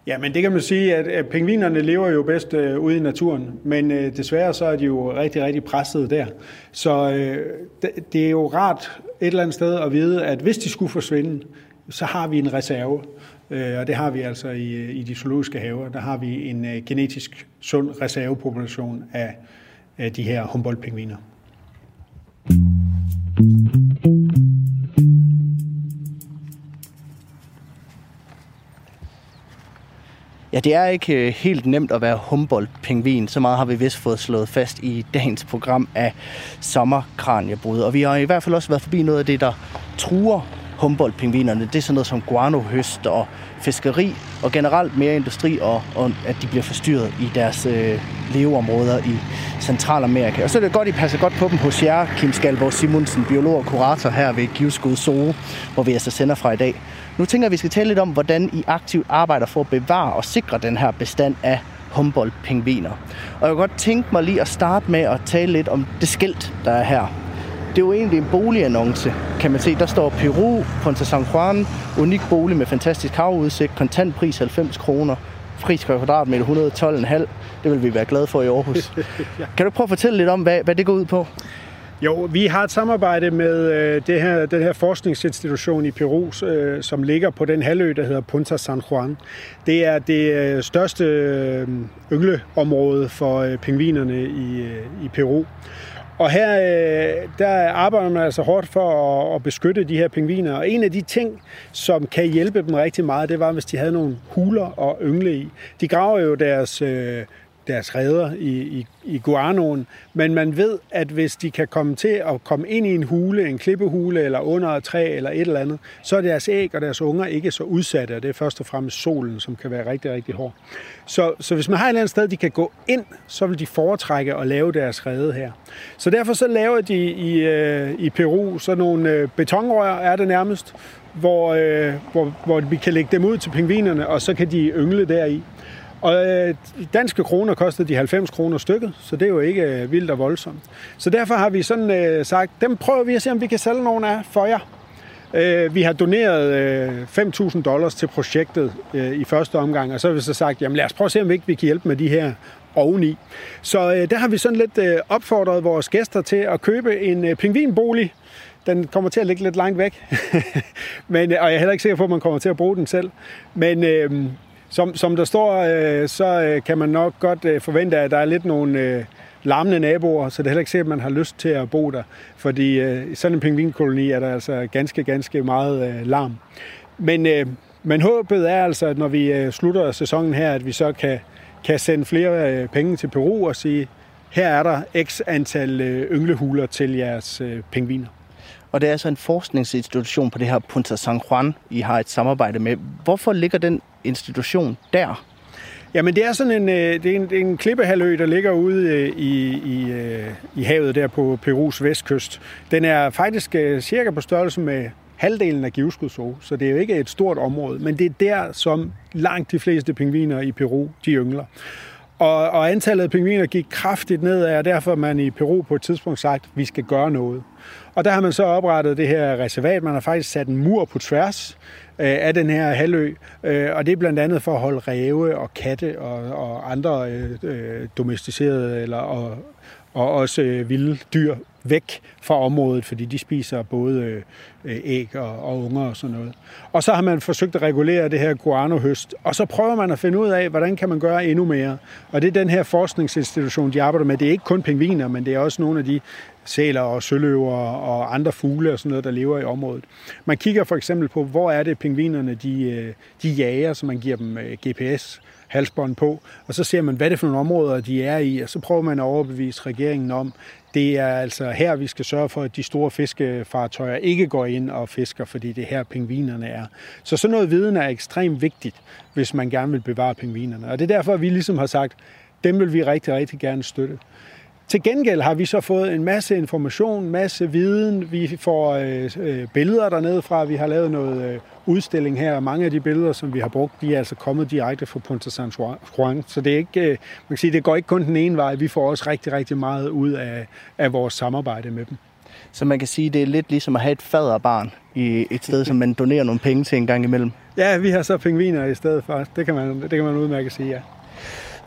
S2: Ja, men det kan man sige, at, pingvinerne lever jo bedst øh, ude i naturen, men øh, desværre så er de jo rigtig, rigtig presset der. Så øh, det, det er jo rart et eller andet sted at vide, at hvis de skulle forsvinde, så har vi en reserve. Øh, og det har vi altså i, øh, i de zoologiske haver. Der har vi en øh, genetisk sund reservepopulation af, af de her Humboldt-pingviner.
S1: Ja, det er ikke øh, helt nemt at være Humboldt-pingvin. Så meget har vi vist fået slået fast i dagens program af sommerkranjebrud. Og vi har i hvert fald også været forbi noget af det, der truer Humboldt-pingvinerne. Det er sådan noget som guanohøst og fiskeri og generelt mere industri, og, og at de bliver forstyrret i deres øh, leveområder i Centralamerika. Og så er det godt, at I passer godt på dem hos jer, Kim Skalborg Simonsen, biolog og kurator her ved Givskud Zoo, hvor vi altså sender fra i dag. Nu tænker jeg, at vi skal tale lidt om, hvordan I aktivt arbejder for at bevare og sikre den her bestand af Humboldt-pingviner. Og jeg kunne godt tænke mig lige at starte med at tale lidt om det skilt, der er her. Det er jo egentlig en boligannonce, kan man se. Der står Peru, Punta San Juan, unik bolig med fantastisk havudsigt, kontantpris 90 kroner, pris per kvadratmeter 112,5. Det vil vi være glade for i Aarhus. Kan du prøve at fortælle lidt om, hvad, hvad det går ud på?
S2: Jo, vi har et samarbejde med øh, det her, den her forskningsinstitution i Peru, øh, som ligger på den halvø, der hedder Punta San Juan. Det er det øh, største øh, yngleområde for øh, pingvinerne i, øh, i Peru. Og her øh, der arbejder man altså hårdt for at, at beskytte de her pingviner. Og en af de ting, som kan hjælpe dem rigtig meget, det var, hvis de havde nogle huler og yngle i. De graver jo deres øh, deres redder i, i, i guanoen, men man ved, at hvis de kan komme til at komme ind i en hule, en klippehule eller under et træ eller et eller andet, så er deres æg og deres unger ikke så udsatte, og det er først og fremmest solen, som kan være rigtig, rigtig hård. Så, så hvis man har et eller andet sted, de kan gå ind, så vil de foretrække at lave deres redde her. Så derfor så laver de i, øh, i Peru sådan nogle øh, betonrør, er det nærmest, hvor, øh, hvor, hvor vi kan lægge dem ud til pingvinerne, og så kan de yngle deri. Og øh, danske kroner kostede de 90 kroner stykket, så det er jo ikke øh, vildt og voldsomt. Så derfor har vi sådan øh, sagt, dem prøver vi at se, om vi kan sælge nogle af for jer. Øh, vi har doneret øh, 5.000 dollars til projektet øh, i første omgang, og så har vi så sagt, jamen lad os prøve at se, om vi ikke vi kan hjælpe med de her oveni. Så øh, der har vi sådan lidt øh, opfordret vores gæster til at købe en øh, pingvinbolig. Den kommer til at ligge lidt langt væk, Men, øh, og jeg er heller ikke sikker på, at man kommer til at bruge den selv. Men øh, som, som der står, øh, så øh, kan man nok godt øh, forvente, at der er lidt nogle øh, larmende naboer, så det er heller ikke sikkert, at man har lyst til at bo der. Fordi øh, i sådan en pingvinkoloni er der altså ganske, ganske meget øh, larm. Men, øh, men håbet er altså, at når vi øh, slutter sæsonen her, at vi så kan, kan sende flere øh, penge til Peru og sige, her er der x antal øh, ynglehuler til jeres øh, pingviner.
S1: Og det er altså en forskningsinstitution på det her Punta San Juan, I har et samarbejde med. Hvorfor ligger den institution der?
S2: Jamen det er sådan en, øh, det er en, en klippehalø, der ligger ude øh, i, i, øh, i havet der på Perus vestkyst. Den er faktisk cirka på størrelse med halvdelen af Givskud så det er jo ikke et stort område, men det er der, som langt de fleste pingviner i Peru, de yngler. Og, og antallet af pingviner gik kraftigt ned, og derfor man i Peru på et tidspunkt sagt, at vi skal gøre noget. Og der har man så oprettet det her reservat. Man har faktisk sat en mur på tværs øh, af den her halvø, øh, og det er blandt andet for at holde ræve og katte og, og andre øh, øh domesticerede eller og, og også øh, vilde dyr væk fra området, fordi de spiser både øh, æg og, og unger og sådan noget. Og så har man forsøgt at regulere det her guanohøst, og så prøver man at finde ud af, hvordan kan man gøre endnu mere. Og det er den her forskningsinstitution, de arbejder med. Det er ikke kun pingviner, men det er også nogle af de sæler og søløver og andre fugle og sådan noget, der lever i området. Man kigger for eksempel på, hvor er det pingvinerne, de, øh, de jager, så man giver dem øh, GPS halsbånd på, og så ser man, hvad det er for nogle områder, de er i, og så prøver man at overbevise regeringen om, det er altså her, vi skal sørge for, at de store fiskefartøjer ikke går ind og fisker, fordi det er her, pingvinerne er. Så sådan noget viden er ekstremt vigtigt, hvis man gerne vil bevare pingvinerne. Og det er derfor, at vi ligesom har sagt, dem vil vi rigtig, rigtig gerne støtte. Til gengæld har vi så fået en masse information, masse viden. Vi får øh, øh, billeder dernede fra. Vi har lavet noget øh, udstilling her, og mange af de billeder, som vi har brugt, de er altså kommet direkte fra Punta San Juan. Så det, er ikke, øh, man kan sige, det går ikke kun den ene vej. Vi får også rigtig, rigtig meget ud af, af vores samarbejde med dem.
S1: Så man kan sige, det er lidt ligesom at have et faderbarn i et sted, som man donerer nogle penge til en gang imellem.
S2: Ja, vi har så pingviner i stedet for. Det kan man, det kan man udmærket sige, ja.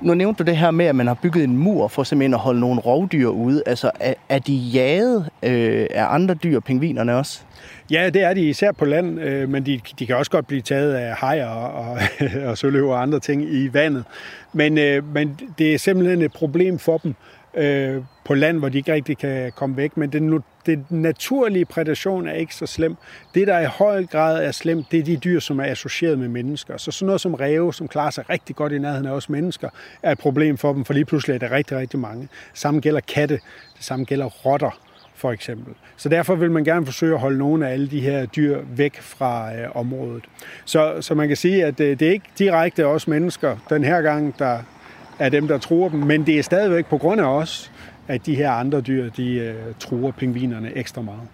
S1: Nu nævnte du det her med, at man har bygget en mur for simpelthen at holde nogle rovdyr ude. Altså, er, er de jaget øh, af andre dyr, pingvinerne også?
S2: Ja, det er de især på land, øh, men de, de kan også godt blive taget af hajer og, og, og søløver og andre ting i vandet. Men, øh, men det er simpelthen et problem for dem øh, på land, hvor de ikke rigtig kan komme væk. Men den, den naturlige predation er ikke så slem. Det, der i høj grad er slemt, det er de dyr, som er associeret med mennesker. Så sådan noget som ræve, som klarer sig rigtig godt i nærheden af os mennesker, er et problem for dem, for lige pludselig er der rigtig, rigtig mange. Samme gælder katte, det samme gælder rotter for eksempel. Så derfor vil man gerne forsøge at holde nogle af alle de her dyr væk fra øh, området. Så, så man kan sige, at øh, det er ikke direkte os mennesker den her gang, der er dem, der truer dem, men det er stadigvæk på grund af os, at de her andre dyr, de øh, truer pingvinerne ekstra meget.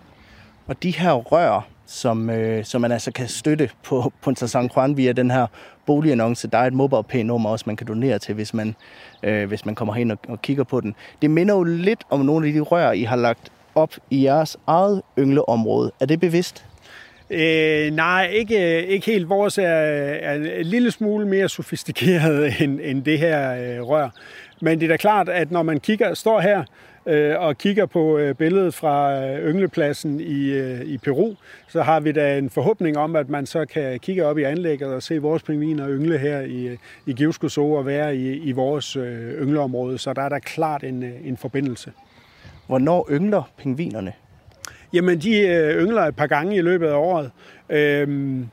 S1: Og de her rør, som, øh, som man altså kan støtte på Punta San Juan via den her boligannonce. Der er et MobilePay-nummer også, man kan donere til, hvis man, øh, hvis man kommer hen og, og kigger på den. Det minder jo lidt om nogle af de rør, I har lagt op i jeres eget yngleområde. Er det bevidst?
S2: Øh, nej, ikke, ikke helt. Vores er, er en lille smule mere sofistikeret end, end det her øh, rør. Men det er da klart, at når man kigger, står her øh, og kigger på øh, billedet fra øh, ynglepladsen i, øh, i Peru, så har vi da en forhåbning om, at man så kan kigge op i anlægget og se vores pingviner yngle her i, i Givsko og være i, i vores øh, yngleområde. Så der er der klart en, øh, en forbindelse.
S1: Hvornår yngler pingvinerne?
S2: Jamen, de øh, yngler et par gange i løbet af året. Øhm,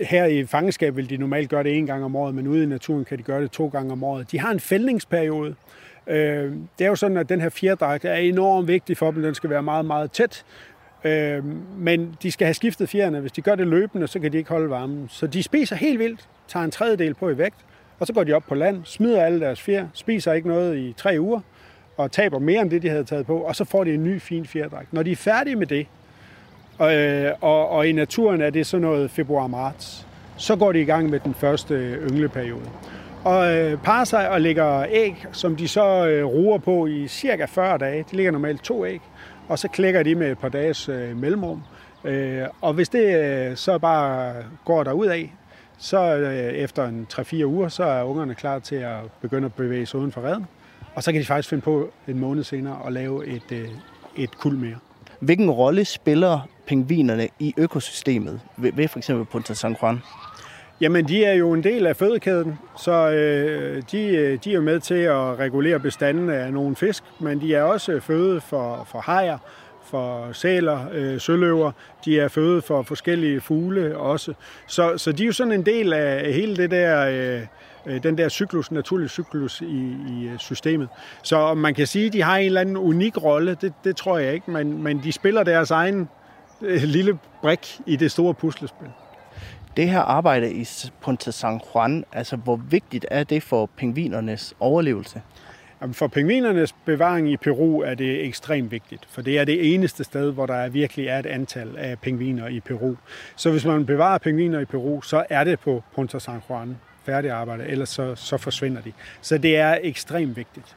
S2: her i fangenskab vil de normalt gøre det en gang om året, men ude i naturen kan de gøre det to gange om året. De har en fældningsperiode. Øh, det er jo sådan, at den her fjerdragt er enormt vigtig for dem. Den skal være meget, meget tæt. Øh, men de skal have skiftet fjerne. Hvis de gør det løbende, så kan de ikke holde varmen. Så de spiser helt vildt, tager en tredjedel på i vægt, og så går de op på land, smider alle deres fjer, spiser ikke noget i tre uger, og taber mere end det, de havde taget på, og så får de en ny fin fjerdragt. Når de er færdige med det, og, øh, og, og i naturen er det sådan noget februar-marts, så går de i gang med den første øh, yngleperiode. Og øh, parer sig og lægger æg, som de så øh, ruer på i cirka 40 dage. De ligger normalt to æg, og så klækker de med et par dages øh, mellemrum. Øh, og hvis det øh, så bare går der ud af, så øh, efter en 3-4 uger, så er ungerne klar til at begynde at bevæge sig uden for redden. Og så kan de faktisk finde på en måned senere at lave et, øh, et kul mere.
S1: Hvilken rolle spiller pingvinerne i økosystemet ved, ved for eksempel Punta San Juan?
S2: Jamen, de er jo en del af fødekæden, så øh, de, øh, de er med til at regulere bestanden af nogle fisk, men de er også føde for, for hajer, for sæler, øh, søløver. De er føde for forskellige fugle også. Så, så de er jo sådan en del af hele det der... Øh, Øh, den der cyklus, naturlige cyklus i, i øh, systemet. Så man kan sige, at de har en eller anden unik rolle, det, det tror jeg ikke, men, men de spiller deres egen øh, lille brik i det store puslespil.
S1: Det her arbejde i Punta San Juan, altså hvor vigtigt er det for pingvinernes overlevelse?
S2: For pingvinernes bevaring i Peru er det ekstremt vigtigt, for det er det eneste sted, hvor der virkelig er et antal af pingviner i Peru. Så hvis man bevarer pingviner i Peru, så er det på Punta San Juan arbejde, ellers så, så forsvinder de. Så det er ekstremt vigtigt.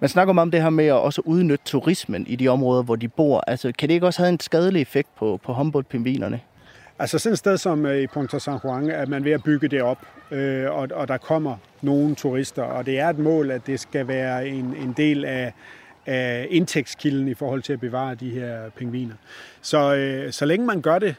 S1: Man snakker om det her med at også udnytte turismen i de områder, hvor de bor. Altså, kan det ikke også have en skadelig effekt på, på Humboldt-pingvinerne?
S2: Altså sådan et sted som øh, i Punta San Juan, at man ved at bygge det op, øh, og, og der kommer nogle turister, og det er et mål, at det skal være en, en del af, af indtægtskilden i forhold til at bevare de her pingviner. Så, øh, så længe man gør det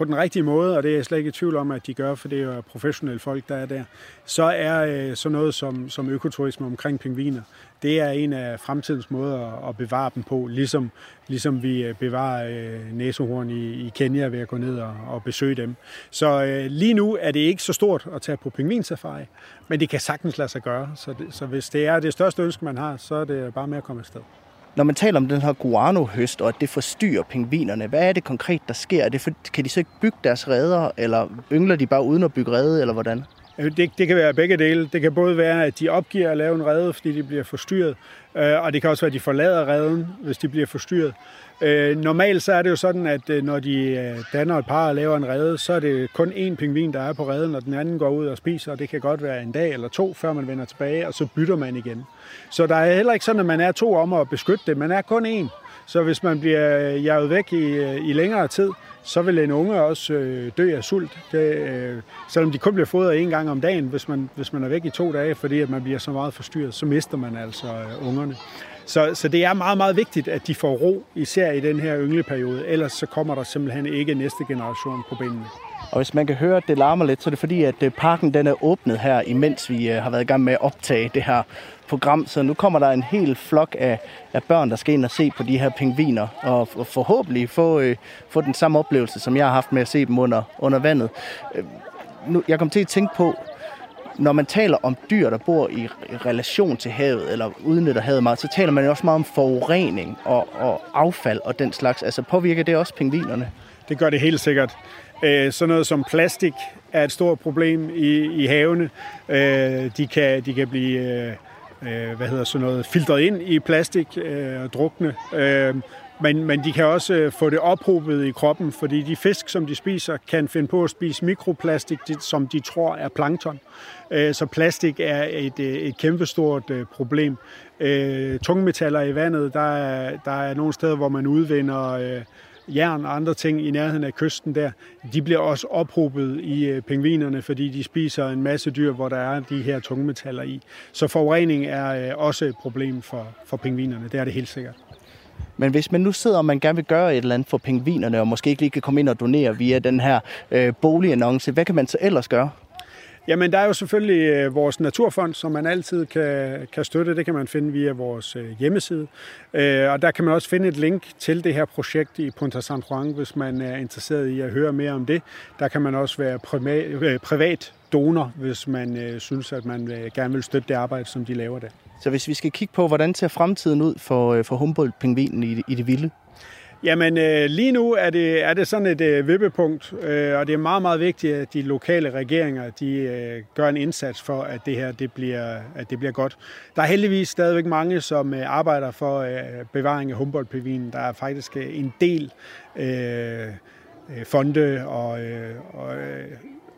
S2: på den rigtige måde, og det er jeg slet ikke i tvivl om, at de gør, for det er jo professionelle folk, der er der, så er øh, sådan noget som, som økoturisme omkring pingviner, det er en af fremtidens måder at bevare dem på, ligesom, ligesom vi øh, bevarer øh, næsehorn i, i Kenya ved at gå ned og, og besøge dem. Så øh, lige nu er det ikke så stort at tage på pingvinsafari, men det kan sagtens lade sig gøre. Så, det, så hvis det er det største ønske, man har, så er det bare med at komme afsted.
S1: Når man taler om den her guano-høst, og at det forstyrrer pingvinerne, hvad er det konkret, der sker? Er det for, kan de så ikke bygge deres redder, eller yngler de bare uden at bygge redde, eller hvordan?
S2: Øh, det, det kan være begge dele. Det kan både være, at de opgiver at lave en redde, fordi de bliver forstyrret, øh, og det kan også være, at de forlader redden, hvis de bliver forstyrret. Øh, normalt så er det jo sådan, at øh, når de øh, danner et par og laver en rede, så er det kun én pingvin, der er på reden, og den anden går ud og spiser, og det kan godt være en dag eller to, før man vender tilbage, og så bytter man igen. Så der er heller ikke sådan, at man er to om at beskytte det. Man er kun én. Så hvis man bliver øh, jaget væk i, øh, i længere tid, så vil en unge også øh, dø af sult. Det, øh, selvom de kun bliver fodret en gang om dagen, hvis man, hvis man er væk i to dage, fordi at man bliver så meget forstyrret, så mister man altså øh, ungerne. Så, så det er meget, meget vigtigt, at de får ro, især i den her yngleperiode. Ellers så kommer der simpelthen ikke næste generation på benene.
S1: Og hvis man kan høre, at det larmer lidt, så er det fordi, at øh, parken den er åbnet her, imens vi øh, har været i gang med at optage det her program. Så nu kommer der en hel flok af, af børn, der skal ind og se på de her pingviner, og, og forhåbentlig få, øh, få den samme oplevelse, som jeg har haft med at se dem under, under vandet. Øh, nu, jeg kom til at tænke på, når man taler om dyr, der bor i relation til havet, eller udnytter havet meget, så taler man jo også meget om forurening og, og affald og den slags. Altså påvirker det også pingvinerne?
S2: Det gør det helt sikkert. Øh, sådan noget som plastik er et stort problem i, i havene. Øh, de, kan, de kan blive øh, øh hvad hedder sådan noget, filtreret ind i plastik øh, og drukne. Øh, men, men de kan også få det ophobet i kroppen, fordi de fisk, som de spiser, kan finde på at spise mikroplastik, som de tror er plankton. Øh, så plastik er et, øh, et kæmpestort øh, problem. Tungmetaller i vandet, der er, der er nogle steder, hvor man udvinder jern og andre ting i nærheden af kysten der, de bliver også ophobet i pingvinerne, fordi de spiser en masse dyr, hvor der er de her tungmetaller i. Så forurening er også et problem for, for pingvinerne, det er det helt sikkert.
S1: Men hvis man nu sidder og man gerne vil gøre et eller andet for pingvinerne, og måske ikke lige kan komme ind og donere via den her øh, boligannonce, hvad kan man så ellers gøre?
S2: Jamen, der er jo selvfølgelig øh, vores naturfond, som man altid kan, kan støtte. Det kan man finde via vores øh, hjemmeside. Øh, og der kan man også finde et link til det her projekt i Punta San Juan, hvis man er interesseret i at høre mere om det. Der kan man også være privat, privat donor, hvis man synes, at man gerne vil støtte det arbejde, som de laver der.
S1: Så hvis vi skal kigge på, hvordan ser fremtiden ud for, for Humboldt-pingvinen i, i det vilde?
S2: Jamen øh, lige nu er det, er det sådan et øh, vippepunkt, øh, og det er meget, meget vigtigt, at de lokale regeringer de øh, gør en indsats for, at det her det bliver, at det bliver godt. Der er heldigvis stadigvæk mange, som øh, arbejder for øh, bevaring af Humboldt-pingvinen. Der er faktisk øh, en del øh, øh fonde og, øh, og øh,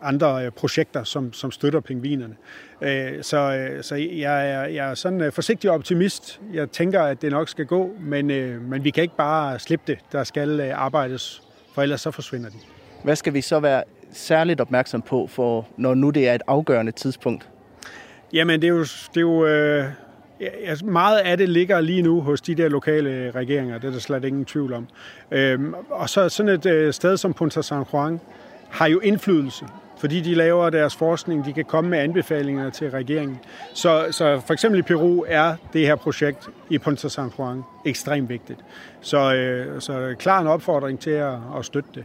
S2: andre øh, projekter, som, som støtter pingvinerne. Øh, så, øh, så jeg, er, jeg er sådan forsigtig optimist. Jeg tænker, at det nok skal gå, men, men vi kan ikke bare slippe det. Der skal arbejdes, for ellers så forsvinder de.
S1: Hvad skal vi så være særligt opmærksom på, for når nu det er et afgørende tidspunkt?
S2: Jamen, det er jo, det er jo øh, meget af det ligger lige nu hos de der lokale regeringer, det er der slet ingen tvivl om. Øhm, og så sådan et sted som Punta San Juan har jo indflydelse fordi de laver deres forskning, de kan komme med anbefalinger til regeringen. Så, så for eksempel i Peru er det her projekt i Punta San Juan ekstremt vigtigt. Så, øh, så klar en opfordring til at, at støtte det.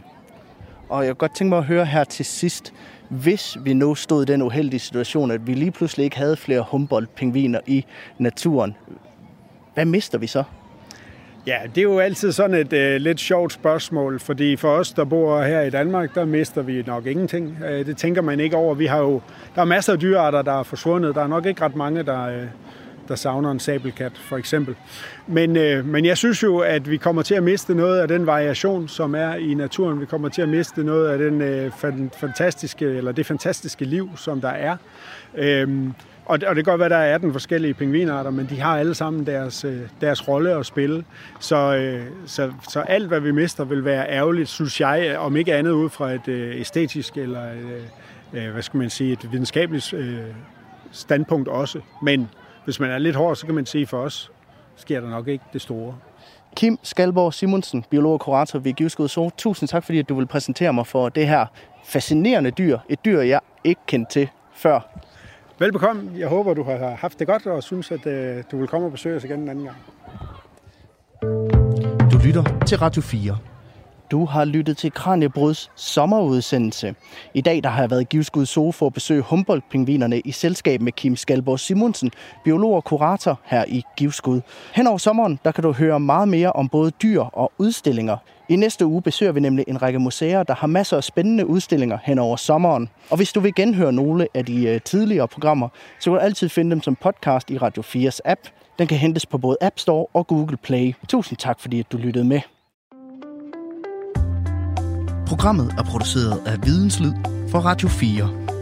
S1: Og jeg kunne godt tænke mig at høre her til sidst, hvis vi nu stod i den uheldige situation, at vi lige pludselig ikke havde flere Humboldt-pingviner i naturen, hvad mister vi så?
S2: Ja, det er jo altid sådan et øh, lidt sjovt spørgsmål, fordi for os, der bor her i Danmark, der mister vi nok ingenting. Øh, det tænker man ikke over. Vi har jo, der er masser af dyrearter, der er forsvundet. Der er nok ikke ret mange, der, øh, der savner en sabelkat, for eksempel. Men, øh, men jeg synes jo, at vi kommer til at miste noget af den variation, som er i naturen. Vi kommer til at miste noget af den øh, fantastiske, eller det fantastiske liv, som der er. Øhm, og, og det kan godt være, at der er 18 forskellige pingvinarter, men de har alle sammen deres, øh, deres rolle at spille. Så, øh, så, så alt, hvad vi mister, vil være ærgerligt, synes jeg, om ikke andet ud fra et øh, æstetisk eller øh, øh, hvad skal man sige, et videnskabeligt øh, standpunkt også. Men hvis man er lidt hård, så kan man sige, for os sker der nok ikke det store.
S1: Kim Skalborg Simonsen, biolog og kurator ved Givskud Zoo. Tusind tak, fordi du vil præsentere mig for det her fascinerende dyr. Et dyr, jeg ikke kendte til før.
S2: Velbekomme. Jeg håber, du har haft det godt, og synes, at øh, du vil komme og besøge os igen en anden gang.
S1: Du lytter til Radio 4. Du har lyttet til Kranjebruds sommerudsendelse. I dag der har jeg været i Givskud Zoo for at besøge Humboldt-pingvinerne i selskab med Kim Skalborg Simonsen, biolog og kurator her i Givskud. Hen over sommeren der kan du høre meget mere om både dyr og udstillinger. I næste uge besøger vi nemlig en række museer, der har masser af spændende udstillinger hen over sommeren. Og hvis du vil genhøre nogle af de øh, tidligere programmer, så kan du altid finde dem som podcast i Radio 4's app. Den kan hentes på både App Store og Google Play. Tusind tak, fordi du lyttede med. Programmet er produceret af Videnslyd for Radio 4.